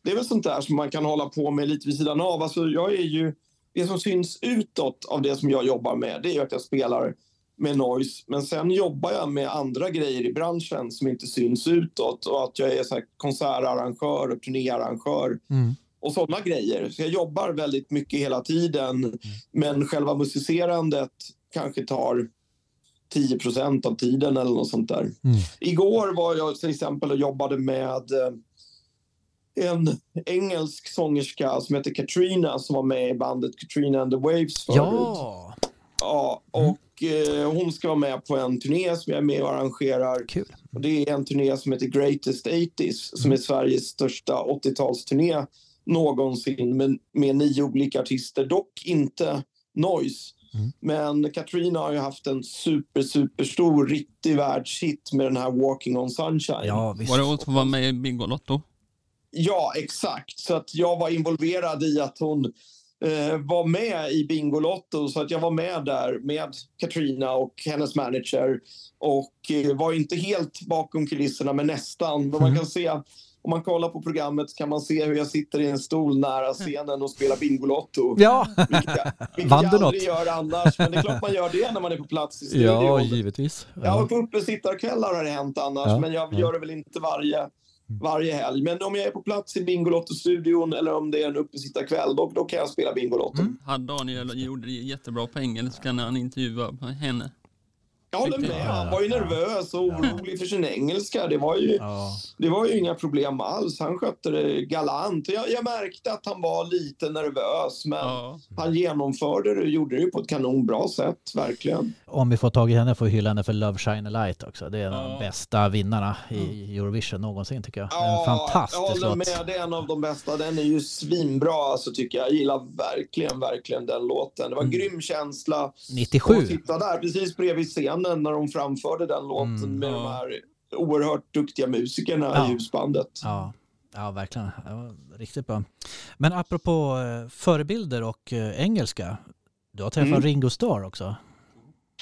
det är väl sånt där som man kan hålla på med lite vid sidan av. Alltså, jag är ju, det som syns utåt av det som jag jobbar med, det är att jag spelar med noise. Men sen jobbar jag med andra grejer i branschen som inte syns utåt. Och att jag är så konsertarrangör och turnéarrangör. Mm och sådana grejer. Så jag jobbar väldigt mycket hela tiden, mm. men själva musicerandet kanske tar 10% av tiden eller något sånt där. Mm. Igår var jag till exempel och jobbade med eh, en engelsk sångerska som heter Katrina som var med i bandet Katrina and the Waves förut. Ja! Ja, mm. och mm. eh, hon ska vara med på en turné som jag är med och arrangerar. Kul. Och det är en turné som heter Greatest 80s som mm. är Sveriges största 80-talsturné någonsin med, med nio olika artister. Dock inte Noise. Mm. Men Katrina har ju haft en super, super stor riktig världshit med den här Walking on Sunshine. Ja, visst. Var det hon som var med i Bingolotto? Ja, exakt. Så att jag var involverad i att hon eh, var med i Bingolotto så att jag var med där med Katrina och hennes manager och eh, var inte helt bakom kulisserna men nästan. Men man Mm. kan se om man kollar på programmet så kan man se hur jag sitter i en stol nära scenen och spelar Bingolotto. Ja, Vilket jag, vilket Vann jag aldrig gör annars. Men det är klart man gör det när man är på plats i studion. ja givetvis. Ja, Ja. och på uppesittarkvällar har det hänt annars, Ja, men jag ja. Mm. gör det väl inte varje, varje helg. Men om jag är på plats i Bingolotto-studion eller om det är en uppesittarkväll, då, då kan jag spela Bingolotto. Mm. Daniel gjorde jättebra på engelska när han intervjuade henne. Jag håller med. Han var ju nervös och orolig för sin engelska. Det var ju, Ja. det var ju inga problem alls. Han skötte det galant. Jag, jag märkte att han var lite nervös, men Ja. han genomförde det och gjorde det på ett kanonbra sätt, verkligen. Om vi får tag i henne får vi hylla henne för Love Shine a Light också. Det är en av de Ja. bästa vinnarna i Eurovision någonsin tycker jag. En fantastisk jag håller låt. med. Det är en av de bästa. Den är ju svinbra, alltså, tycker jag. Jag gillar verkligen, verkligen den låten. Det var en Mm. grym känsla 97. att sitta där precis bredvid scenen när de framförde den låten Mm. med Ja. de här oerhört duktiga musikerna Ja. i ljusbandet. Ja, ja verkligen. Det var riktigt bra. Men apropå eh, förebilder och eh, engelska. Du har träffat Mm. Ringo Starr också.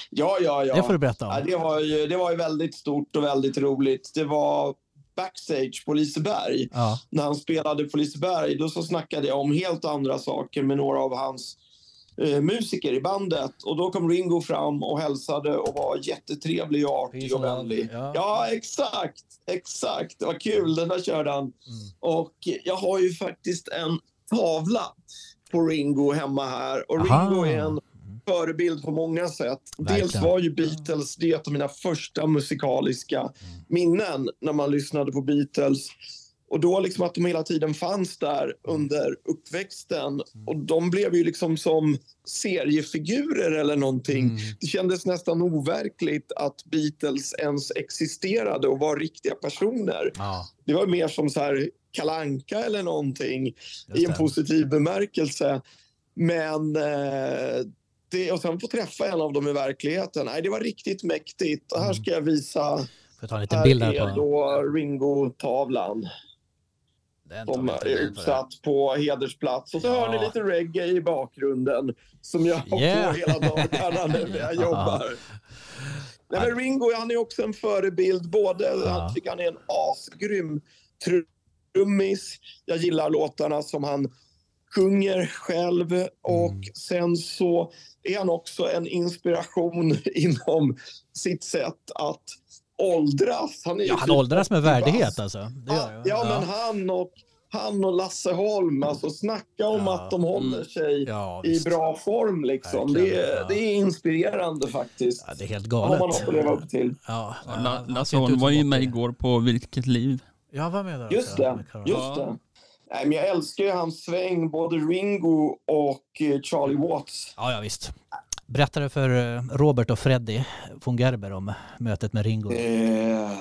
Ja, ja, ja. Det får du berätta Ja, om. det, var ju, det var ju väldigt stort och väldigt roligt. Det var backstage på Liseberg. Ja, När han spelade på Liseberg då så snackade jag om helt andra saker med några av hans eh, musiker i bandet. Och då kom Ringo fram och hälsade och var jättetrevlig och artig och vänlig. Ja. Ja. exakt. Exakt. Det var kul. Den där körde han. Mm. Och jag har ju faktiskt en tavla på Ringo hemma här. Och Aha. Ringo är en förebild på många sätt. Dels var ju Beatles det av mina första musikaliska minnen när man lyssnade på Beatles. Och då liksom att de hela tiden fanns där under uppväxten. Och de blev ju liksom som seriefigurer eller någonting. Mm. Det kändes nästan overkligt att Beatles ens existerade och var riktiga personer. Ja, Det var mer som så här kalanka eller någonting i en positiv bemärkelse. Men eh, det, och sen få träffa en av dem i verkligheten. Nej, det var riktigt mäktigt. Och här ska jag visa. Får jag ta en liten Här bild här är på då Ringo-tavlan som är det. utsatt på hedersplats. Och så hör ni Ja. lite reggae i bakgrunden som jag har Yeah. på hela dagarna nu när jag <laughs> jobbar. Nej, men Ringo han är också en förebild. Både, Ja. han, tycker han är en asgrym trummis. Jag gillar låtarna som han sjunger själv. Och Mm. sen så är han också en inspiration <laughs> inom sitt sätt att åldras. Han, är Ja, han typ åldras med 80 bast. värdighet alltså. Det gör Ja, jag. ja, men han och, han och Lasse Holm, alltså snacka om Ja. att de håller Mm. sig ja, i bra form. Liksom. Det, är, ja. det är inspirerande faktiskt. Ja, det är helt Det har man galet. att leva upp till. Ja, Ja, han- La- han Lasse Holm var ju med 80. igår på Vilket liv. Ja, vad menar du? Just det. Just Ja. det. Nej, men jag älskar ju hans sväng, både Ringo och eh, Charlie Watts. Ja, ja visst. Berättade för eh, Robert och Freddy von Gerber om mötet med Ringo. Eh,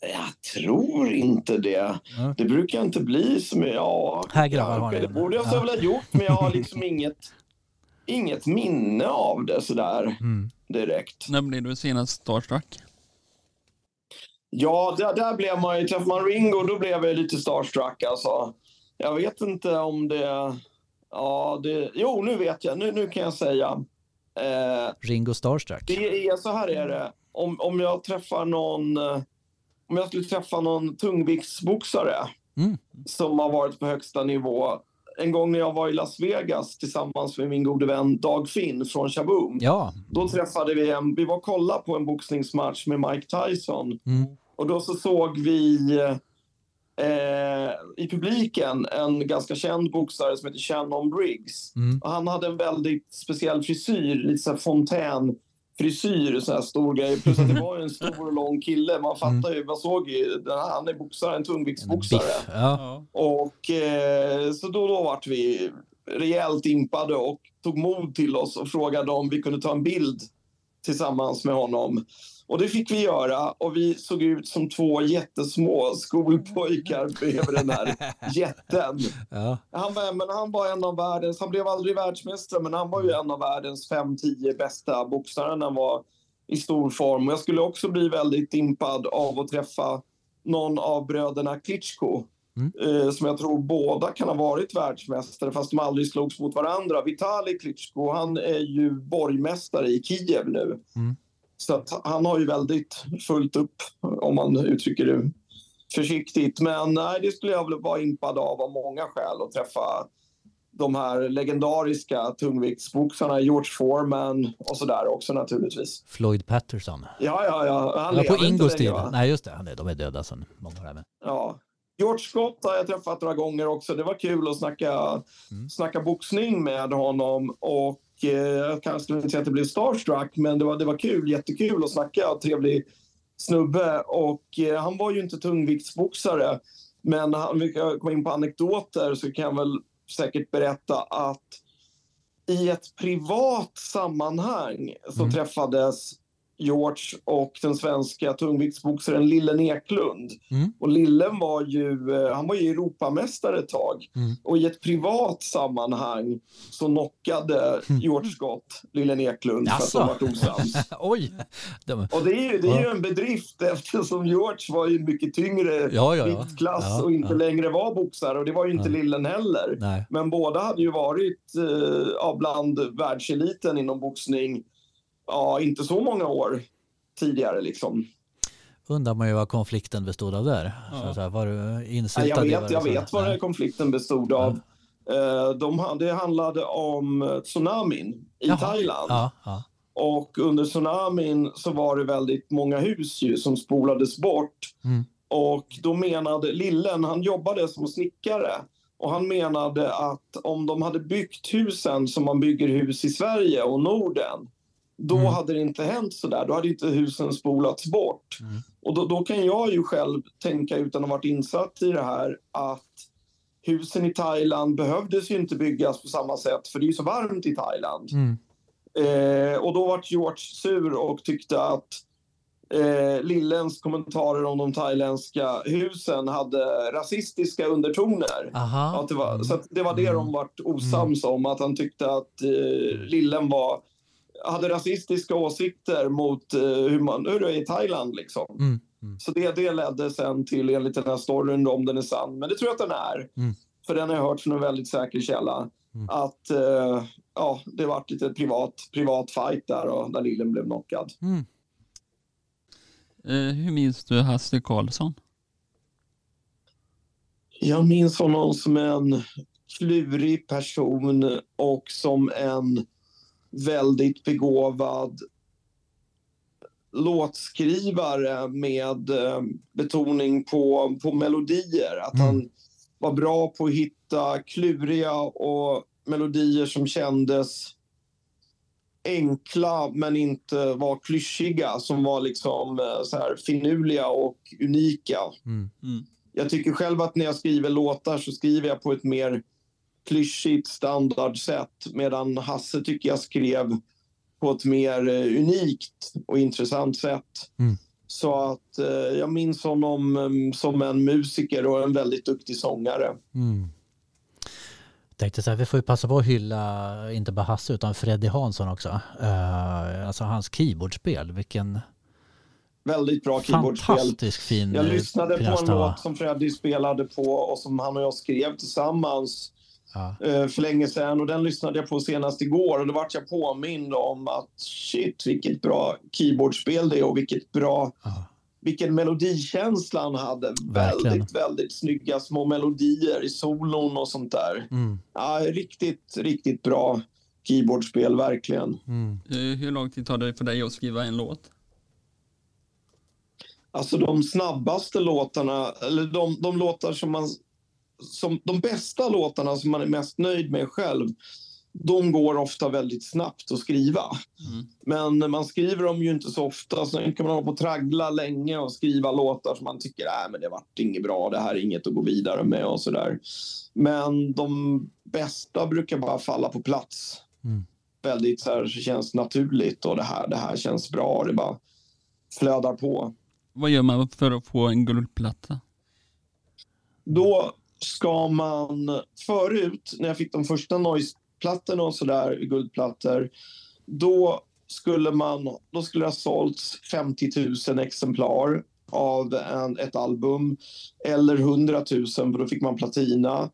jag tror inte det. Ja. Det brukar inte bli som... Ja, Här grabbar har ni det borde jag så Ja. väl ha gjort, men jag har liksom inget, inget minne av det sådär Mm. direkt. När blev du senast starstruck? Ja, där, där blev man ju... Träffade man Ringo, då blev jag lite starstruck alltså. Jag vet inte om det... Ja, det... Jo, nu vet jag. Nu, nu kan jag säga. Eh, Ringo Starstruck. det är så här är det. Om, om jag träffar någon... eh, Om jag skulle träffa någon tungviktsboxare Mm. som har varit på högsta nivå. En gång när jag var i Las Vegas tillsammans med min gode vän Dag Finn från Shaboom. Ja. Då träffade vi en, vi var och kollade på en boxningsmatch med Mike Tyson. Mm. Och då så såg vi eh, i publiken en ganska känd boxare som heter Shannon Briggs. Mm. Och han hade en väldigt speciell frisyr, lite så här fontänfrisyr, så här stor grej. Plus att det var ju en stor och lång kille. Man fattar ju, man såg ju, den här, han är boxare, en tungviktsboxare. Ja. Ja. Och eh, så då, då vart vi rejält impade och tog mod till oss och frågade om vi kunde ta en bild tillsammans med honom. Och det fick vi göra och vi såg ut som två jättesmå skolpojkar bredvid den här <laughs> jätten. Ja. Han var, men han var en av världens, han blev aldrig världsmästare men han var ju en av världens 5-10 bästa boxare när han var i stor form. Och jag skulle också bli väldigt impad av att träffa någon av bröderna Klitschko Mm. eh, som jag tror båda kan ha varit världsmästare fast de aldrig slogs mot varandra. Vitali Klitschko, han är ju borgmästare i Kiev nu. Mm. Så att han har ju väldigt fullt upp, om man uttrycker det försiktigt. Men nej, det skulle jag väl vara impad av av många skäl att träffa de här legendariska tungviktsboxarna, George Foreman och sådär också naturligtvis. Floyd Patterson. Ja, ja, ja. Han Ja, på Ingos tid. Nej, just det. Han är- De är döda sedan många år. även. Ja. George Scott har jag träffat några gånger också. Det var kul att snacka, Mm. snacka boxning med honom. Och jag kanske skulle inte säga att det blev starstruck, men det var, det var kul. Jättekul att snacka. Trevlig snubbe. Och eh, han var ju inte tungviktsboxare. Men han, vi komma in på anekdoter så kan jag väl säkert berätta att i ett privat sammanhang så Mm. träffades George och den svenska tungviktsboxaren Lillen Eklund. Mm. Och Lillen var ju, eh, han var ju Europamästare ett tag. Mm. Och i ett privat sammanhang så knockade George Scott Lillen Eklund för att de <laughs> Jaså? var osams. Oj! De, Och det är, ju, det är ju en bedrift eftersom George var ju mycket tyngre ja, ja, ja. viktklass ja, och inte längre var boxare. Och det var ju inte. Lillen heller. Nej. Men båda hade ju varit eh, bland världseliten inom boxning, ja, inte så många år tidigare liksom. Undrar man ju vad konflikten bestod av där. Ja. Så, här, var du Nej, insyltad jag vet, jag vet vad här konflikten bestod av. Eh, De, det handlade om eh, tsunamin i Jaha. Thailand. Ja, ja. Och under tsunamin så var det väldigt många hus ju som spolades bort. Mm. Och då menade Lillen, han jobbade som snickare. Och han menade att om de hade byggt husen som man bygger hus i Sverige och Norden. Då Mm. hade det inte hänt så där. Då hade inte husen spolats bort. Mm. Och då, då kan jag ju själv tänka utan att ha varit insatt i det här att husen i Thailand behövdes ju inte byggas på samma sätt för det är ju så varmt i Thailand. Mm. Eh, och då var George sur och tyckte att eh, Lillens kommentarer om de thailändska husen hade rasistiska undertoner. Aha. Att det var, så det var det Mm. de vart osams om, att han tyckte att eh, Lillen var, hade rasistiska åsikter mot eh, hur, man, hur det är i Thailand. Liksom. Mm. Mm. Så det, det ledde sen till, enligt den här storyn, om den är sann, men det tror jag att den är. Mm. För den har jag hört från en väldigt säker källa. Mm. Att eh, ja, det vart lite privat, privat fight där och där Lillen blev knockad. Mm. Eh, hur minns du Hasse Karlsson? Jag minns honom som en klurig person och som en väldigt begåvad låtskrivare med eh, betoning på, på melodier. Att Mm. han var bra på att hitta kluriga och melodier som kändes enkla men inte var klyschiga. Som var liksom eh, så här finurliga och unika. Mm. Jag tycker själv att när jag skriver låtar så skriver jag på ett mer klyschigt standardsätt medan Hasse tycker jag skrev på ett mer eh, unikt och intressant sätt. Mm. Så att eh, jag minns honom eh, som en musiker och en väldigt duktig sångare. Mm. Jag tänkte så här, vi får ju passa på att hylla inte bara Hasse utan Freddy Hansson också. Uh, alltså hans keyboardspel, vilken Väldigt bra keyboardspel. fantastisk fin Jag eh, lyssnade på en låt som Freddie spelade på och som han och jag skrev tillsammans Ja. eh, för länge sedan och den lyssnade jag på senast igår och då vart jag påmind om att shit vilket bra keyboardspel det är och vilket bra Ja. vilken melodikänsla han hade. Verkligen. Väldigt, väldigt snygga små melodier i solon och sånt där. Mm. Ja, riktigt, riktigt bra keyboardspel, verkligen. Mm. Eh, hur lång tid tar det för dig att skriva en låt? Alltså de snabbaste låtarna, eller de, de låtar som man... Som, de bästa låtarna som man är mest nöjd med själv, de går ofta väldigt snabbt att skriva. Mm. Men man skriver dem ju inte så ofta, så kan man hålla på och traggla länge och skriva låtar som man tycker äh, men det vart inget bra, det här är inget att gå vidare med och sådär. Men de bästa brukar bara falla på plats. Mm. Väldigt så här, så känns naturligt och det här, det här känns bra, det bara flödar på. Vad gör man för att få en guldplatta? Då ska man... Förut, när jag fick de första noise-plattorna och sådär, guldplattor, då skulle man då skulle det ha sålts 50 000 exemplar av en, ett album eller 100 000 för då fick man platina.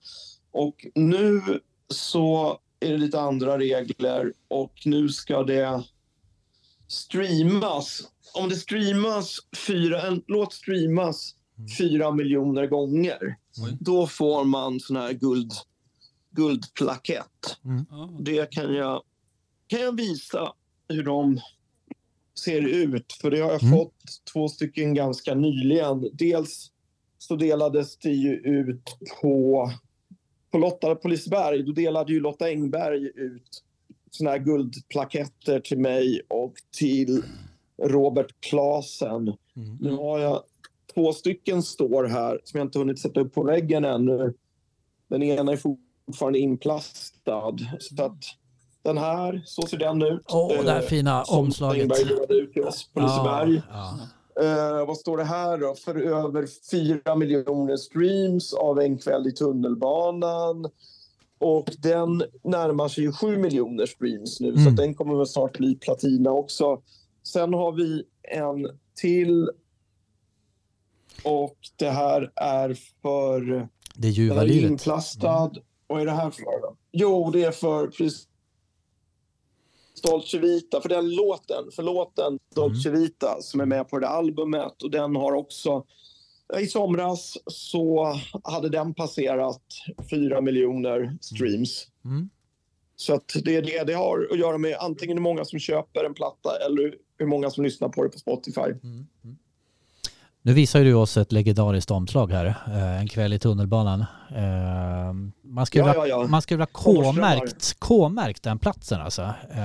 Och nu så är det lite andra regler och nu ska det streamas. Om det streamas fyra, en låt streamas fyra miljoner gånger, Oj. då får man sån här guld, guldplakett. Ja. Det kan jag, kan jag visa hur de ser ut. För det har jag Mm. fått två stycken ganska nyligen. Dels så delades det ju ut på, på Lotta på Liseberg. Då delade ju Lotta Engberg ut såna här guldplaketter till mig och till Robert Klasen. Mm. Nu har jag två stycken står här som jag inte hunnit sätta upp på väggen ännu. Den ena är fortfarande inplastad. Så att den här, så ser den ut. Åh, det här Eh, fina som omslaget. Delade ut till oss på Liseberg. Ja, Eh, vad står det här då? För över 4 miljoner streams av En kväll i tunnelbanan. Och den närmar sig ju 7 miljoner streams nu, så Mm. att den kommer väl snart bli platina också. Sen har vi en till. Och det här är för... det Den ljuva är livet. inplastad. Vad är det här för då? Jo, det är för Dolce Vita, för den låten, för låten Dolce Vita som är med på det där albumet och den har också i somras så hade den passerat 4 miljoner streams. Mm. Så att det är det det har att göra med antingen hur många som köper en platta eller hur många som lyssnar på det på Spotify. Mm. Nu visar ju du oss ett legendariskt omslag här, eh, en kväll i tunnelbanan. Eh, Man skulle Ja, ja, ja. man skulle vilja K-märkt, K-märkt den platsen alltså. Eh,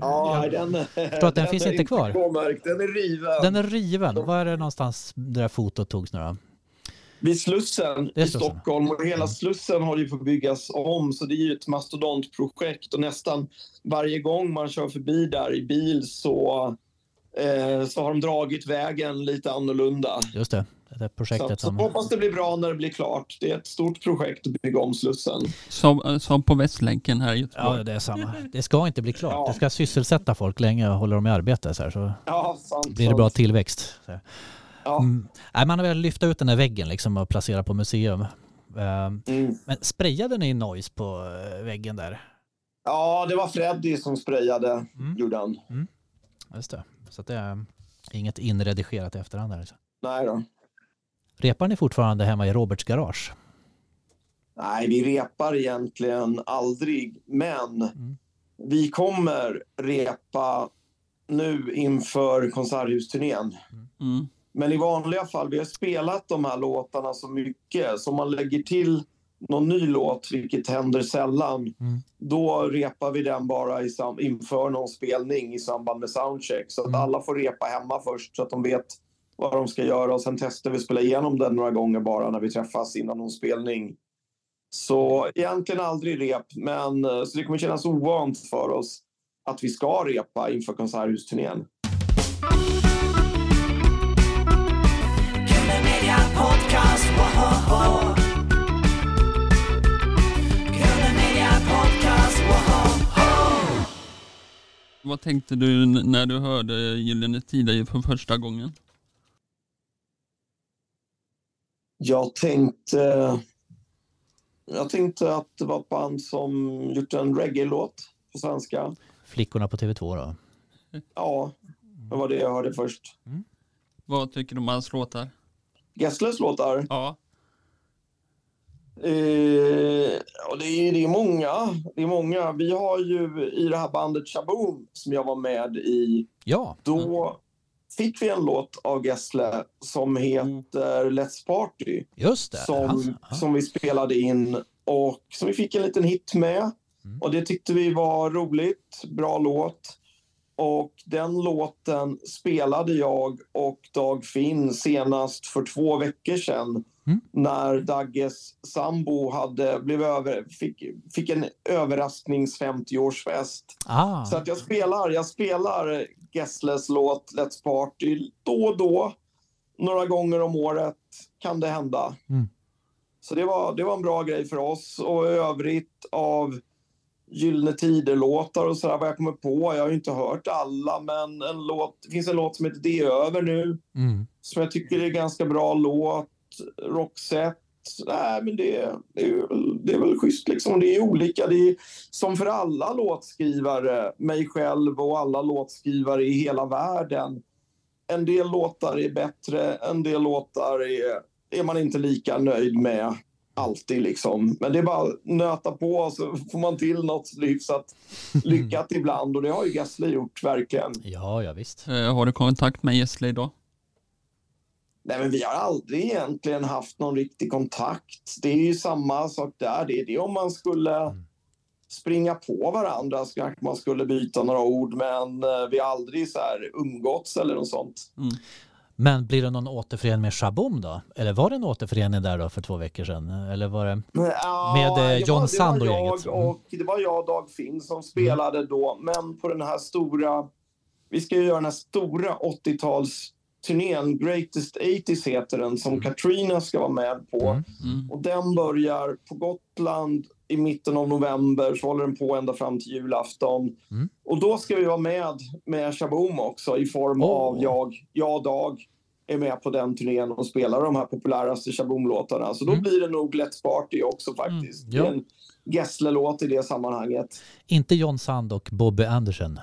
Ja, jag den, förstår att den, <laughs> finns är inte kvar. påmärkt. Den är riven. Den är riven. Var är det någonstans det där fotot togs nu då? Vid Slussen i Slussen. Stockholm. Och hela Mm. Slussen har ju fått byggas om, så det är ju ett mastodontprojekt. Och nästan varje gång man kör förbi där i bil så, så har de dragit vägen lite annorlunda. Just det, det Så, projektet så som... hoppas det blir bra när det blir klart. Det är ett stort projekt att bygga om Slussen. Som, som på Västlänken här i Göteborg. Ja, det är samma. Det ska inte bli klart. Ja. Det ska sysselsätta folk länge och hålla dem i arbete så, här, så Ja, sant. blir det sant. bra tillväxt. Så. här. Ja. Mm. Nej, man har väl lyfta ut den där väggen liksom och placera på museum. Eh, Mm. Men sprayade ni noise på eh, väggen där? ja, det var Freddy som sprayade, Mm. gjorde han. Just det. Så att det är inget inredigerat i efterhand. Liksom. Nej då. Repar ni fortfarande hemma i Roberts garage? Nej, vi repar egentligen aldrig, men Mm. vi kommer repa nu inför Konserthusturnén. Mm. Men i vanliga fall, vi har spelat de här låtarna så mycket så man lägger till någon ny låt, vilket händer sällan, Mm. då repar vi den bara i sam- inför någon spelning i samband med soundcheck. Så att Mm. alla får repa hemma först så att de vet vad de ska göra och sen testar vi att spela igenom den några gånger bara när vi träffas innan någon spelning. Så egentligen aldrig rep, men eh, så det kommer kännas ovant för oss att vi ska repa inför Konserthusturnén. Vad tänkte du när du hörde Gyllene Tider för första gången? Jag tänkte... Jag tänkte att det var ett band som gjort en reggae-låt på svenska. Flickorna på TV2 då? Ja, det var det jag hörde först. Vad tycker du om hans låtar? Gesslers låtar? Ja. Eh, ja, det, är, det är många. Det är många. Vi har ju i det här bandet Shaboom som jag var med i. Ja, Då fick vi en låt av Gessle som heter Let's Party. just det. som, Alltså, som vi spelade in och som vi fick en liten hit med. Mm. Och det tyckte vi var roligt, bra låt. Och den låten spelade jag och Dag Finn senast för två veckor sedan Mm. när Dagges sambo hade, blev över, fick, fick en överrasknings 50-årsfest. Ah, Så att jag spelar, jag spelar Gessles låt Let's Party då och då. Några gånger om året kan det hända. Mm. Så det var, det var en bra grej för oss. Och i övrigt av Gyllene Tider-låtar och sådär vad jag kommer på. Jag har ju inte hört alla, men en låt, det finns en låt som heter Det är över nu Mm. som jag tycker är en ganska bra låt. Roxette. Nej, men det, det, är, väl- det är väl schysst liksom. Det är olika. Det är som för alla låtskrivare, mig själv och alla låtskrivare i hela världen. En del låtar är bättre, en del låtar är, är man inte lika nöjd med alltid liksom. Men det är bara att nöta på så får man till något hyfsat <laughs> lyckat ibland och det har ju Gessle gjort verkligen. Ja, ja visst. Eh, har du kontakt med Gessle då? Nej, men vi har aldrig egentligen haft någon riktig kontakt. Det är ju samma sak där. Det är det om man skulle springa på varandra så kanske man skulle byta några ord, men eh, vi har aldrig så här umgåtts eller något sånt. Men blir det någon återförening med Shaboom då? Eller var det en återförening där då för två veckor sedan? Eller var det... Ja, Med, eh, det John Sand och gänget. Mm. och Det var jag och Dag Finn som spelade då, men på den här stora... Vi ska ju göra den här stora 80-talsturnén, Greatest 80s heter den, som Katrina ska vara med på. Mm. Mm. Och den börjar på Gotland i mitten av november, så håller den på ända fram till julafton. Mm. Och då ska vi vara med med Shaboom också i form Åh. av jag, jag och Dag är med på den turnén och spelar de här populäraste Shaboom-låtarna. Så då Mm. blir det nog Let's Party också faktiskt. Mm, ja. Det är en Gessle-låt i det sammanhanget. Inte John Sand och Bobby Anderson.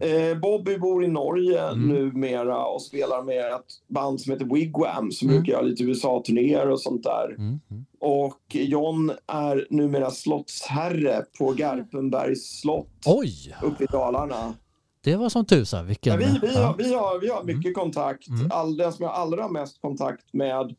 Eh, Bobby bor i Norge Mm. numera och spelar med ett band som heter Wigwam som Mm. brukar göra lite USA-turnéer och sånt där. Mm. Mm. Och John är numera slottsherre på Garpenbergs slott Oj, uppe i Dalarna. det var som tusan. Ja, Vilken... vi, vi, ja. har, vi, har, vi har mycket kontakt. Mm. All, den som jag har allra mest kontakt med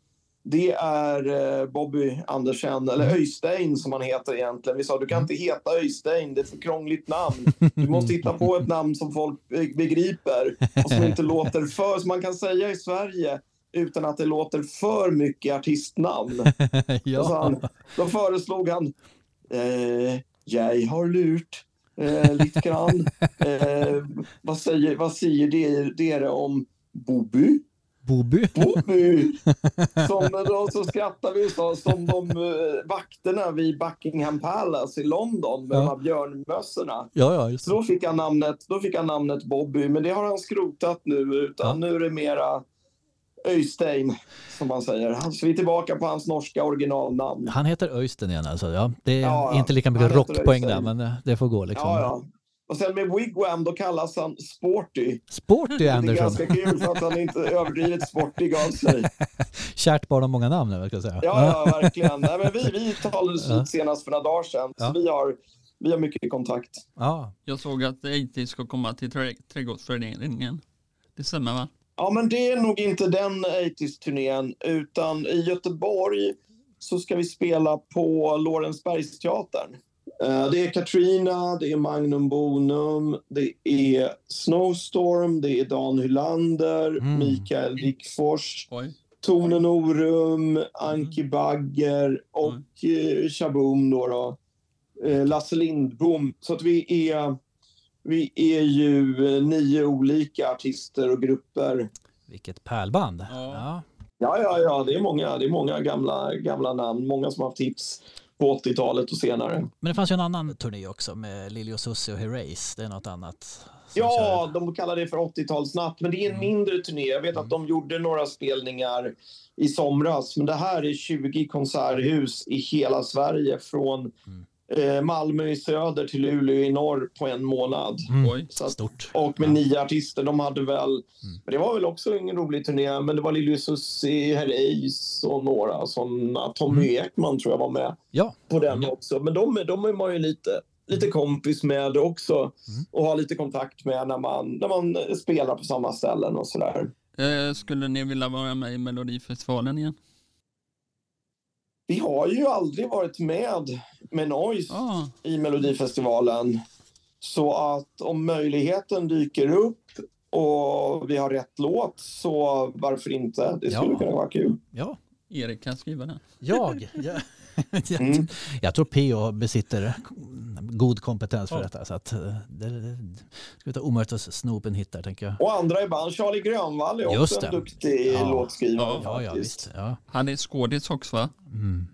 det är eh, Bobby Andersen, eller Mm. Öystein som han heter egentligen. Vi sa du kan inte heta Öystein, det är för krångligt namn. Du måste <laughs> hitta på ett namn som folk be- begriper och som inte låter för, som man kan säga i Sverige utan att det låter för mycket artistnamn. <laughs> Ja. han, då föreslog han eh, Jag har lurt eh, lite grann. Eh, vad, säger, vad säger det, det om Bobby? Bobby. Bobby! <laughs> Som, då, så skrattar vi så, som de eh, vakterna vid Buckingham Palace i London med Ja. de här björnmössorna. Ja, ja, just Så då fick, han namnet, då fick han namnet Bobby, men det har han skrotat nu. Utan Ja. nu är det mera Öystein, som man säger. Så vi är tillbaka på hans norska originalnamn. Han heter Öysten igen alltså. Ja, det är Ja, inte lika mycket rockpoäng där, Öystein. men eh, det får gå liksom. Ja. Och sen med Wigwam, då kallas han Sporty. Sporty Det är ganska kul för att han inte <laughs> överdrivet sportig av sig. Kärt barn har många namn, jag ska säga. Ja, ja, verkligen. Nej, men vi, vi talades Ja. senast för några dagar sedan, Ja. så vi har, vi har mycket kontakt. Ja. Jag såg att IT ska komma till trä- trädgårdsföreningen. Det stämmer va? Ja, men det är nog inte den 80s-turnén, utan i Göteborg så ska vi spela på Lorensbergsteatern. Eh, Det är Katrina, det är Magnum Bonum, det är Snowstorm, det är Dan Hylander, Mm. Mikael Rickfors. Tone Norum, Anki Bagger och eh, Shaboom då. då. Eh, Lasse Lindbom. Så att vi är, vi är ju nio olika artister och grupper. Vilket pärlband. Ja. Ja. Ja, ja, ja, det är många, det är många gamla, gamla namn. Många som har haft hits på 80-talet och senare. Men det fanns ju en annan turné också med Lili och Susie och Herreys. Det är något annat. Ja, kör. de kallar det för 80-talsnatt, men det är en mindre turné. Jag vet att de gjorde några spelningar i somras, men det här är 20 konserthus i hela Sverige från eh, Malmö i söder till Luleå i norr på en månad. Mm. Oj. Så att, Stort. och med nio artister. De hade väl, Mm. men det var väl också ingen rolig turné, men det var Lili Susie, Herreys och några sådana. Tommy Mm. Ekman tror jag var med Ja, på den också. Men de, de är man ju lite, lite kompis med också Mm. och har lite kontakt med när man, när man spelar på samma ställen och sådär. Eh, skulle ni vilja vara med i Melodifestivalen igen? Vi har ju aldrig varit med med Noise Ja, i Melodifestivalen. Så att om möjligheten dyker upp och vi har rätt låt så varför inte? Det skulle Ja. kunna vara kul. ja. Erik kan skriva den. Jag. Ja. jag, <laughs> Mm. jag tror PO besitter god kompetens för Ja. detta. Så att eh, det, det skulle vara omöjligt att sno upp en hit där, tänker jag. Och andra i band, Charlie Grönvall är Just också en det. duktig Ja. låtskrivare Ja, Ja, visst. Ja. Han är skådis också va? Mm.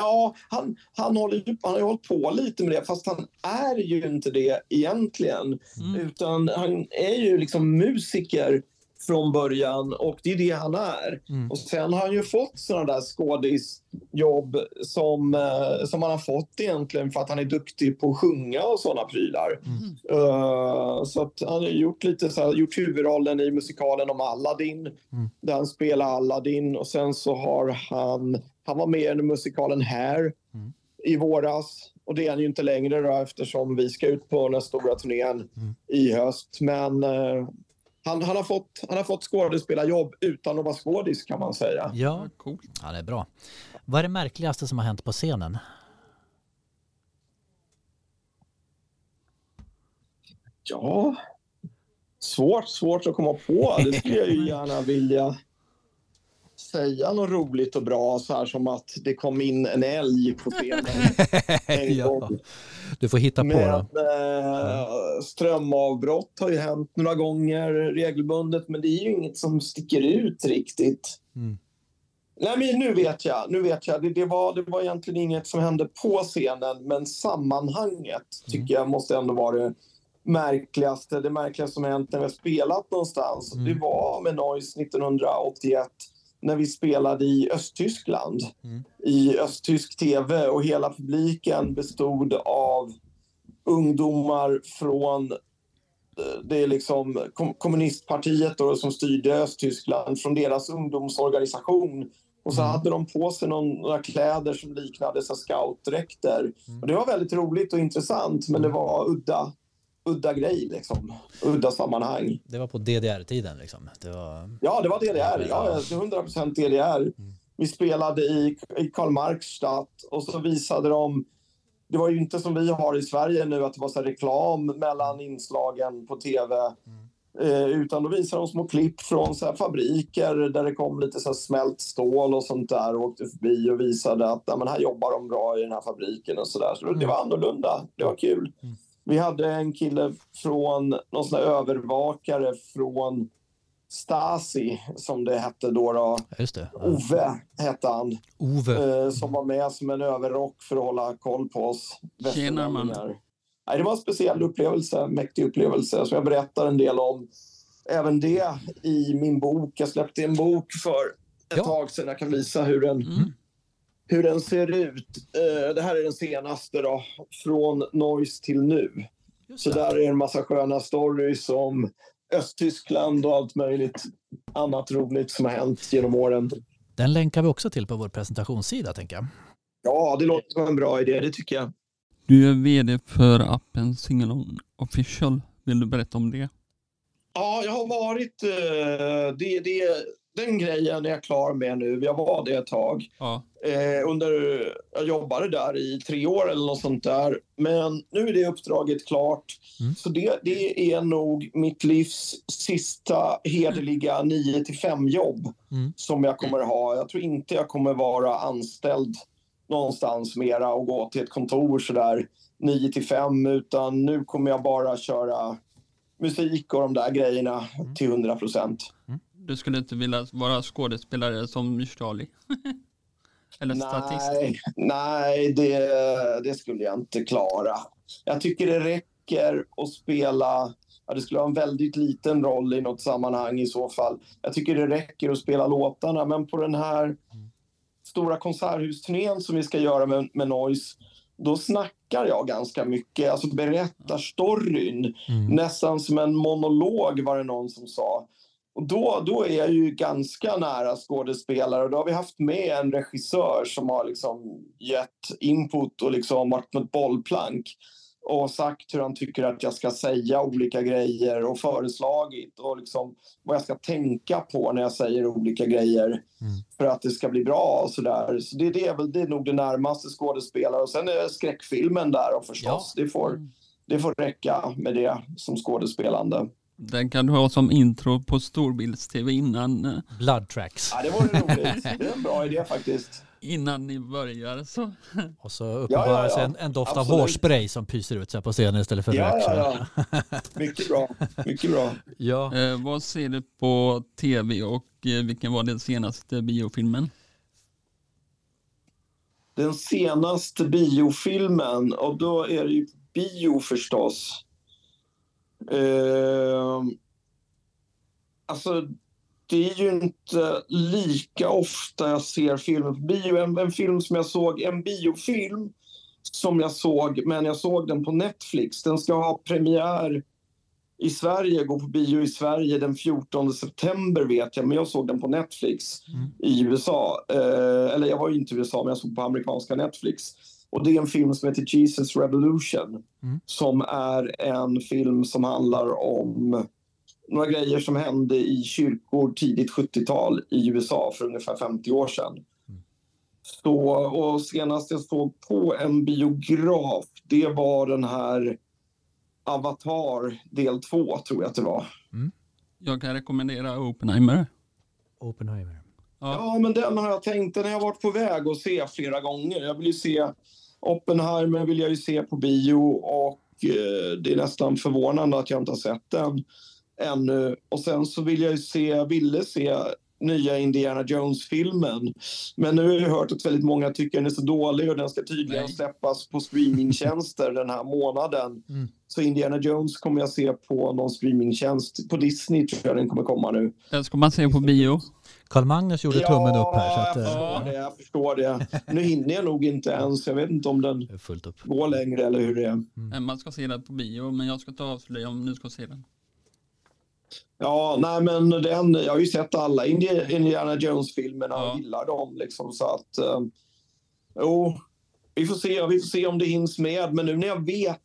Ja, han, han, håller, han har ju hållit på lite med det, fast han är ju inte det egentligen. Mm. Utan han är ju liksom musiker från början och det är det han är. Mm. Och sen har han ju fått sådana där skådisjobb som, eh, som han har fått egentligen för att han är duktig på att sjunga och sådana prylar. Eh, så att han har gjort lite så här, gjort huvudrollen i musikalen om Aladdin där han spelar Aladdin och sen så har han, han var med i musikalen Hair i våras och det är han ju inte längre då eftersom vi ska ut på den stora turnén i höst. Men eh, han, han, har fått, han har fått skådespelarjobb utan att vara skådis kan man säga. Ja, Coolt. ja, det är bra. Vad är det märkligaste som har hänt på scenen? Ja, svårt, svårt att komma på. Det skulle jag ju gärna vilja säga något roligt och bra så här som att det kom in en älg på scenen <laughs> en Ja. Du får hitta på Men då. eh, strömavbrott har ju hänt några gånger regelbundet, men det är ju inget som sticker ut riktigt. Mm. Nej, men nu vet jag. Nu vet jag. Det, det, var, det var egentligen inget som hände på scenen, men sammanhanget tycker jag måste ändå vara det märkligaste. Det märkligaste som hänt när vi har spelat någonstans. Mm. Det var med Noise 1981 när vi spelade i Östtyskland Mm. i östtysk tv och hela publiken bestod av ungdomar från eh, det är liksom kom- kommunistpartiet då, som styrde Östtyskland från deras ungdomsorganisation. Och så Mm. hade de på sig någon, några kläder som liknade så scoutdräkter. Och det var väldigt roligt och intressant, men det var udda, udda grej, liksom. udda sammanhang. Det var på DDR-tiden liksom. Det var... Ja, det var DDR. Ja, det är 100 procent DDR. Vi spelade i, i Karl Marx stad och så visade de... Det var ju inte som vi har i Sverige nu, att det var så reklam mellan inslagen på tv. Eh, utan då visade de små klipp från så fabriker där det kom lite så smält stål och sånt där och åkte förbi och visade att ja, men här jobbar de bra i den här fabriken och så där. Så det var annorlunda. Det var kul. Vi hade en kille från någon sån övervakare från Stasi, som det hette då. då. Just det. Ja. Ove hette han, Ove. eh, som var med som en överrock för att hålla koll på oss. Tjena, man. Nej, det var en speciell upplevelse, mäktig upplevelse, som jag berättar en del om. Även det i min bok. Jag släppte en bok för ett Ja. tag sedan. Jag kan visa hur den, Mm. Hur den ser ut. Eh, det här är den senaste då, från Noise till nu. Så där är en massa sköna stories om Östtyskland och allt möjligt annat roligt som har hänt genom åren. Den länkar vi också till på vår presentationssida tänker jag. Ja, det låter som en bra idé, det tycker jag. Du är vd för appen Singalong Official. Vill du berätta om det? Ja, jag har varit... Eh, det, det, den grejen är jag klar med nu. Jag var det ett tag. Ja. Eh, under, jag jobbade där i tre år eller något sånt där. Men nu är det uppdraget klart. Mm. Så det, det är nog mitt livs sista hederliga 9 till 5 jobb Mm. som jag kommer ha. Jag tror inte jag kommer vara anställd någonstans mera och gå till ett kontor sådär 9 till 5 utan nu kommer jag bara köra musik och de där grejerna till 100 procent. Du skulle inte vilja vara skådespelare som Charlie? <laughs> Eller statist? Nej, nej det, det skulle jag inte klara. Jag tycker det räcker att spela... Ja, det skulle vara en väldigt liten roll i något sammanhang i så fall. Jag tycker det räcker att spela låtarna, men på den här stora konserthusturnén som vi ska göra med, med Noise, då snackar jag ganska mycket. Alltså berättar storyn. Mm. Nästan som en monolog var det någon som sa. Och då, då är jag ju ganska nära skådespelare och då har vi haft med en regissör som har liksom gett input och liksom varit med ett bollplank och sagt hur han tycker att jag ska säga olika grejer och föreslagit och liksom vad jag ska tänka på när jag säger olika grejer för att det ska bli bra och sådär. Så det, det, är väl, det är nog det närmaste skådespelare och sen är skräckfilmen där och förstås. Det, får, det får räcka med det som skådespelande. Den kan du ha som intro på storbilds-tv innan, eh, Blood tracks. Ja, det vore roligt. <laughs> Det är en bra idé faktiskt. innan ni börjar. Så. Och så uppenbaras ja, ja. en, en doft av Absolut. hårspray som pyser ut sig på scenen istället för Ja, rök. ja, ja. Mycket bra. Mycket bra. ja. Eh, vad ser du på tv och eh, vilken var den senaste biofilmen? Den senaste biofilmen, och då är det ju bio förstås. Eh, alltså, det är ju inte lika ofta jag ser filmer på bio. En, en film som jag såg, en biofilm som jag såg, men jag såg den på Netflix. Den ska ha premiär i Sverige, gå på bio i Sverige den 14 september vet jag, men jag såg den på Netflix i USA. Eh, eller jag var ju inte i USA, men jag såg på amerikanska Netflix. Och det är en film som heter Jesus Revolution, Mm. som är en film som handlar om några grejer som hände i kyrkor tidigt 70-tal i USA för ungefär 50 år sedan. Så, och senast jag såg på en biograf, det var den här Avatar del 2, tror jag att det var. Jag kan rekommendera Oppenheimer. Oppenheimer. Ja. Ja, men den har jag tänkt, den har jag varit på väg att se flera gånger. Jag vill ju se Oppenheimer vill jag ju se på bio och eh, det är nästan förvånande att jag inte har sett den ännu. Och sen så vill jag ju se, ville se nya Indiana Jones-filmen. Men nu har jag hört att väldigt många tycker den är så dålig och den ska tydligen Nej. släppas på streamingtjänster den här månaden. Mm. Så Indiana Jones kommer jag se på någon streamingtjänst. På Disney tror jag den kommer komma nu. Den ska man se på bio. Karl Magnus gjorde tummen upp här. Så att, jag eh, förstår det. Jag förstår det. Nu hinner jag nog inte ens. Jag vet inte om den går längre eller hur det är. Mm. Man ska se den på bio, men jag ska inte avslöja om du ska se den. Ja, nej men den, jag har ju sett alla Indi- Indiana Jones-filmerna Ja. och gillar dem liksom så att... Eh, jo, vi får, se, vi får se om det hinns med. Men nu när jag vet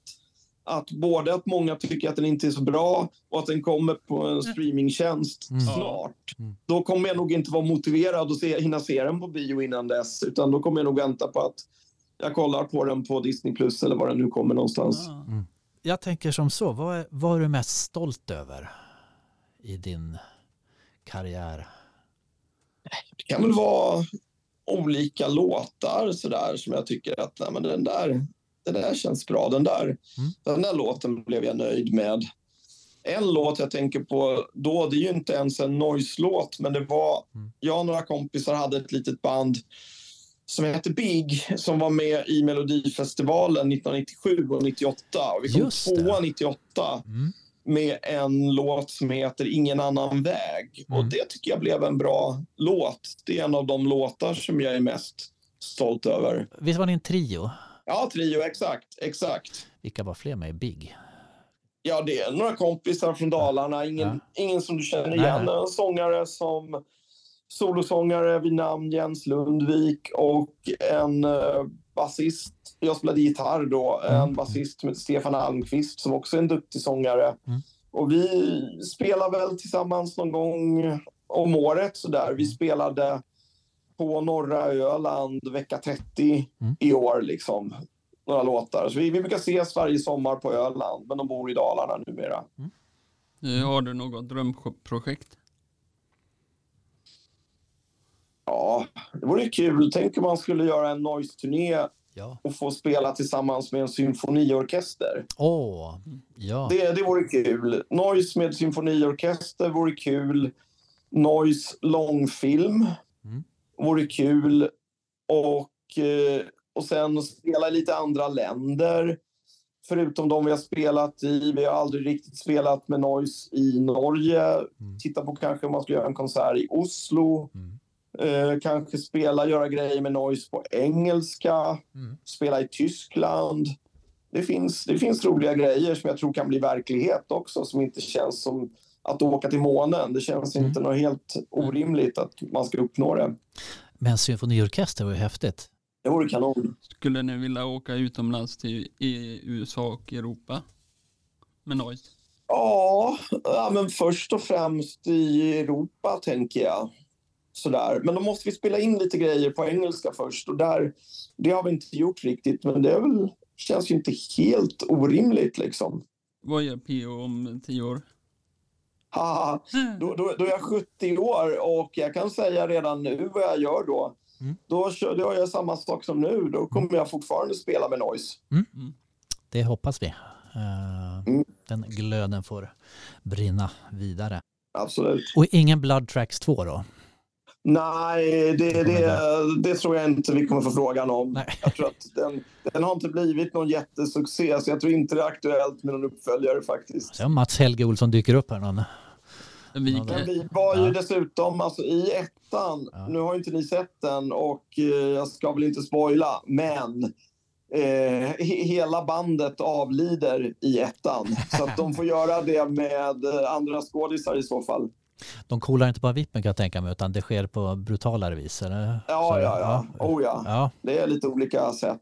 att både att många tycker att den inte är så bra och att den kommer på en streamingtjänst Mm. snart. Mm. Då kommer jag nog inte vara motiverad att se, hinna se den på bio innan dess. Utan då kommer jag nog vänta på att jag kollar på den på Disney Plus eller var den nu kommer någonstans. Ja. Jag tänker som så, vad är, vad är du mest stolt över i din karriär? Det kan väl vara olika låtar sådär som jag tycker att nej, men den där det där känns bra. Den där, den där låten blev jag nöjd med. En låt jag tänker på då, det är ju inte ens en noise-låt, men det var... Mm. Jag och några kompisar hade ett litet band som hette Big som var med i Melodifestivalen 1997 och 98. Och vi kom Just tvåa 98 Mm. med en låt som heter Ingen annan väg. Och Mm. det tycker jag blev en bra låt. Det är en av de låtar som jag är mest stolt över. Visst var ni en trio? Ja, Trio, exakt. exakt. Vilka var fler med i Big? Ja, det är några kompisar från Dalarna. Ingen, ingen som du känner igen. nej. En sångare som solosångare vid namn Jens Lundvik och en uh, basist. Jag spelade gitarr då. Mm. En basist som heter Stefan Almqvist som också är en duktig sångare. Mm. Och vi spelar väl tillsammans någon gång om året sådär. Vi spelade på norra Öland vecka 30 Mm. i år liksom. Några låtar. Så vi, vi brukar ses varje sommar på Öland, men de bor i Dalarna numera. Eh, Har du något drömprojekt? Ja, det vore kul. Tänk om man skulle göra en noise-turné Ja. och få spela tillsammans med en symfoniorkester. Åh, ja. Det, det vore kul. Noise med symfoniorkester vore kul. Noise långfilm Mm. Vore kul. Och, eh, och sen spela i lite andra länder. Förutom de vi har spelat i. Vi har aldrig riktigt spelat med Noise i Norge. Mm. Titta på kanske om man skulle göra en konsert i Oslo. Mm. Eh, kanske spela, göra grejer med Noise på engelska. Mm. Spela i Tyskland. Det finns, det finns roliga grejer som jag tror kan bli verklighet också som inte känns som att åka till månen. Det känns Mm. inte något helt orimligt att man ska uppnå det. Men symfoniorkester var ju häftigt. Det vore kanon. Skulle ni vilja åka utomlands till i USA och Europa? Med Noise? Ja, ja, men först och främst i Europa tänker jag. Sådär. Men då måste vi spela in lite grejer på engelska först. Och där, det har vi inte gjort riktigt, men det är väl, känns ju inte helt orimligt liksom. Vad gör PO om tio år? Haha, då, då, då är jag 70 år och jag kan säga redan nu vad jag gör då. Mm. Då kör, då gör jag samma sak som nu. Då kommer jag fortfarande spela med noise. Det hoppas vi. Mm. Den glöden får brinna vidare. Absolut. Och ingen Blood Tracks 2 då? Nej, det, det, det tror jag inte vi kommer få frågan om. Nej. Jag tror att den, den har inte blivit någon jättesuccé, så jag tror inte det är aktuellt med någon uppföljare faktiskt. Så Mats Helge Olsson dyker upp här. Någon. Vi, Men vi var ju Ja. dessutom, alltså i ettan, Ja. nu har ju inte ni sett den och eh, jag ska väl inte spoila, men eh, he- hela bandet avlider i ettan. Så att de får <laughs> göra det med eh, andra skådisar i så fall. De coolar inte bara vippen kan jag tänka mig utan det sker på brutalare vis. Eller? Ja, Så- ja, ja. Oh ja. ja. Det är lite olika sätt.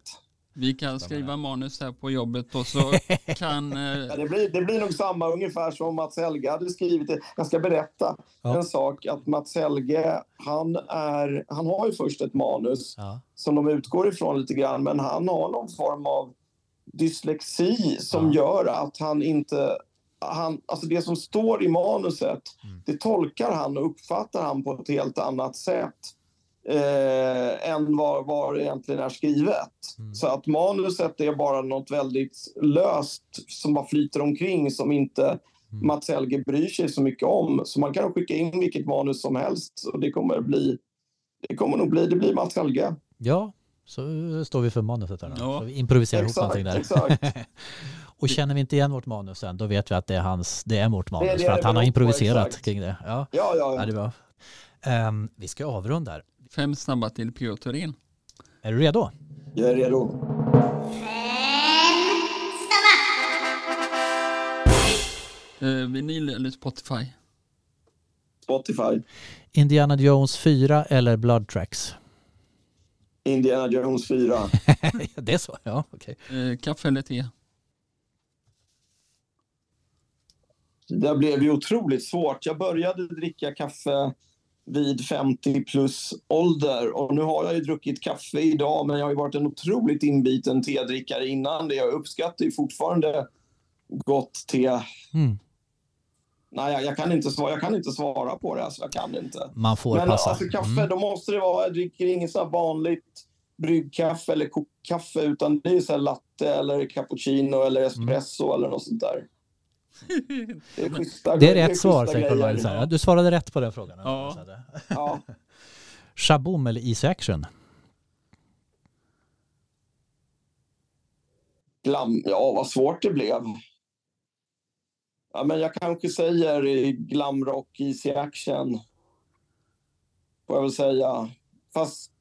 Vi kan skriva manus här på jobbet och så <laughs> kan... Ja, Eh, det, blir, det blir nog samma, ungefär som Mats Helge hade skrivit. Det. Jag ska berätta Ja. en sak. Att Mats Helge, han, är, han har ju först ett manus Ja. som de utgår ifrån lite grann, men han har någon form av dyslexi som Ja. gör att han inte... Han, alltså det som står i manuset, Mm. det tolkar han och uppfattar han på ett helt annat sätt eh, än vad, vad det egentligen är skrivet. Mm. Så att manuset är bara något väldigt löst som bara flyter omkring som inte Mm. Mats Helge bryr sig så mycket om. Så man kan skicka in vilket manus som helst och det kommer bli det kommer nog bli, det blir Mats Helge. ja, så står vi för manuset här. då. Ja. Så vi improviserar ihop Exakt, någonting där. exakt. <laughs> Och känner vi inte igen vårt manus sen, då vet vi att det är, hans, det är vårt manus. det för att det han har på, improviserat exakt. kring det. Ja, Ja, ja, ja ja. det är bra. Ehm, vi ska avrunda här. Fem snabba till P.O. Turin. Är du redo? Jag är redo. Eh, vinyl eller Spotify? Spotify. Indiana Jones 4 eller Blood Tracks? Indiana Jones 4. <laughs> det är så? Ja, okej. Eh, kaffe eller te? Det blev ju otroligt svårt. Jag började dricka kaffe vid 50 plus ålder och nu har jag ju druckit kaffe idag men jag har ju varit en otroligt inbiten tedrickare innan det. Jag uppskattar ju fortfarande gott te. Mm. Nej, jag, jag, kan inte svara, jag kan inte svara på det. Alltså, jag kan inte. Man får Men passa. alltså kaffe, Mm. då måste det vara... Jag dricker inget så vanligt bryggkaffe eller kokkaffe utan det är så latte eller cappuccino eller espresso eller något sånt där. Det är, schyssta, Det är rätt svar, schyssta säger grejer. Cornelis. här. Du svarade rätt på den frågan. Ja. Ja. <laughs> Shaboom eller Easy Action? Glam, ja, vad svårt det blev. Ja, men jag kanske säger glamrock, easy action. Får jag väl säga. Fast...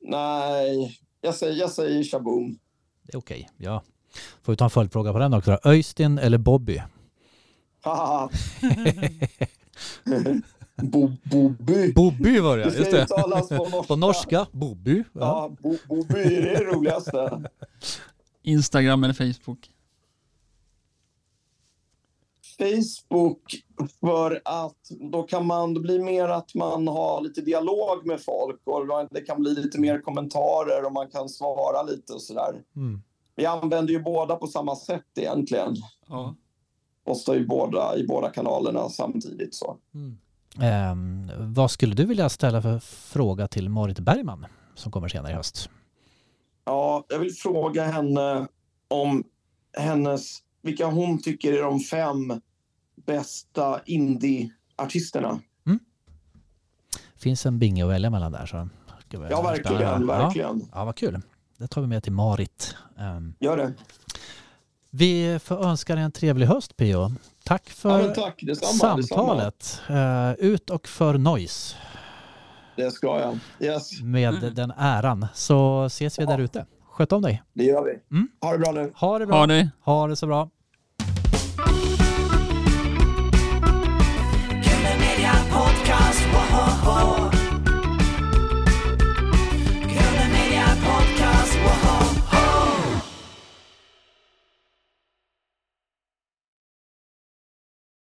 Nej, jag säger, jag säger shaboom. Det är okej. Ja. Får vi ta en följdfråga på den också? då? Öystein eller Bobby? <laughs> Bo, Bobby. Bobby var det, Det på norska. På norska, Bobby. Ja. Ja, bo, Bobby är det roligaste. Instagram eller Facebook? Facebook för att då kan man, det blir mer att man har lite dialog med folk och det kan bli lite mer kommentarer och man kan svara lite och sådär. Mm. Vi använder ju båda på samma sätt egentligen. Ja. Postar ju båda i båda kanalerna samtidigt så. Ehm, vad skulle du vilja ställa för fråga till Marit Bergman som kommer senare i höst? Ja, jag vill fråga henne om hennes, vilka hon tycker är de fem bästa indie-artisterna. finns en binge att välja mellan där. Så Ja, verkligen, spännande. verkligen. Ja, ja, vad kul. Det tar vi med till Marit. Ehm, Gör det. vi får önska dig en trevlig höst Pio. Tack Ja, för men tack, detsamma. detsamma. samtalet. Eh, ut och för Noise Det ska jag. Yes, med den äran. Så ses vi Ja. där ute. Sköt om dig. det gör vi. Mm. Ha det bra nu. Ha det bra. Ha det. Ha det så bra.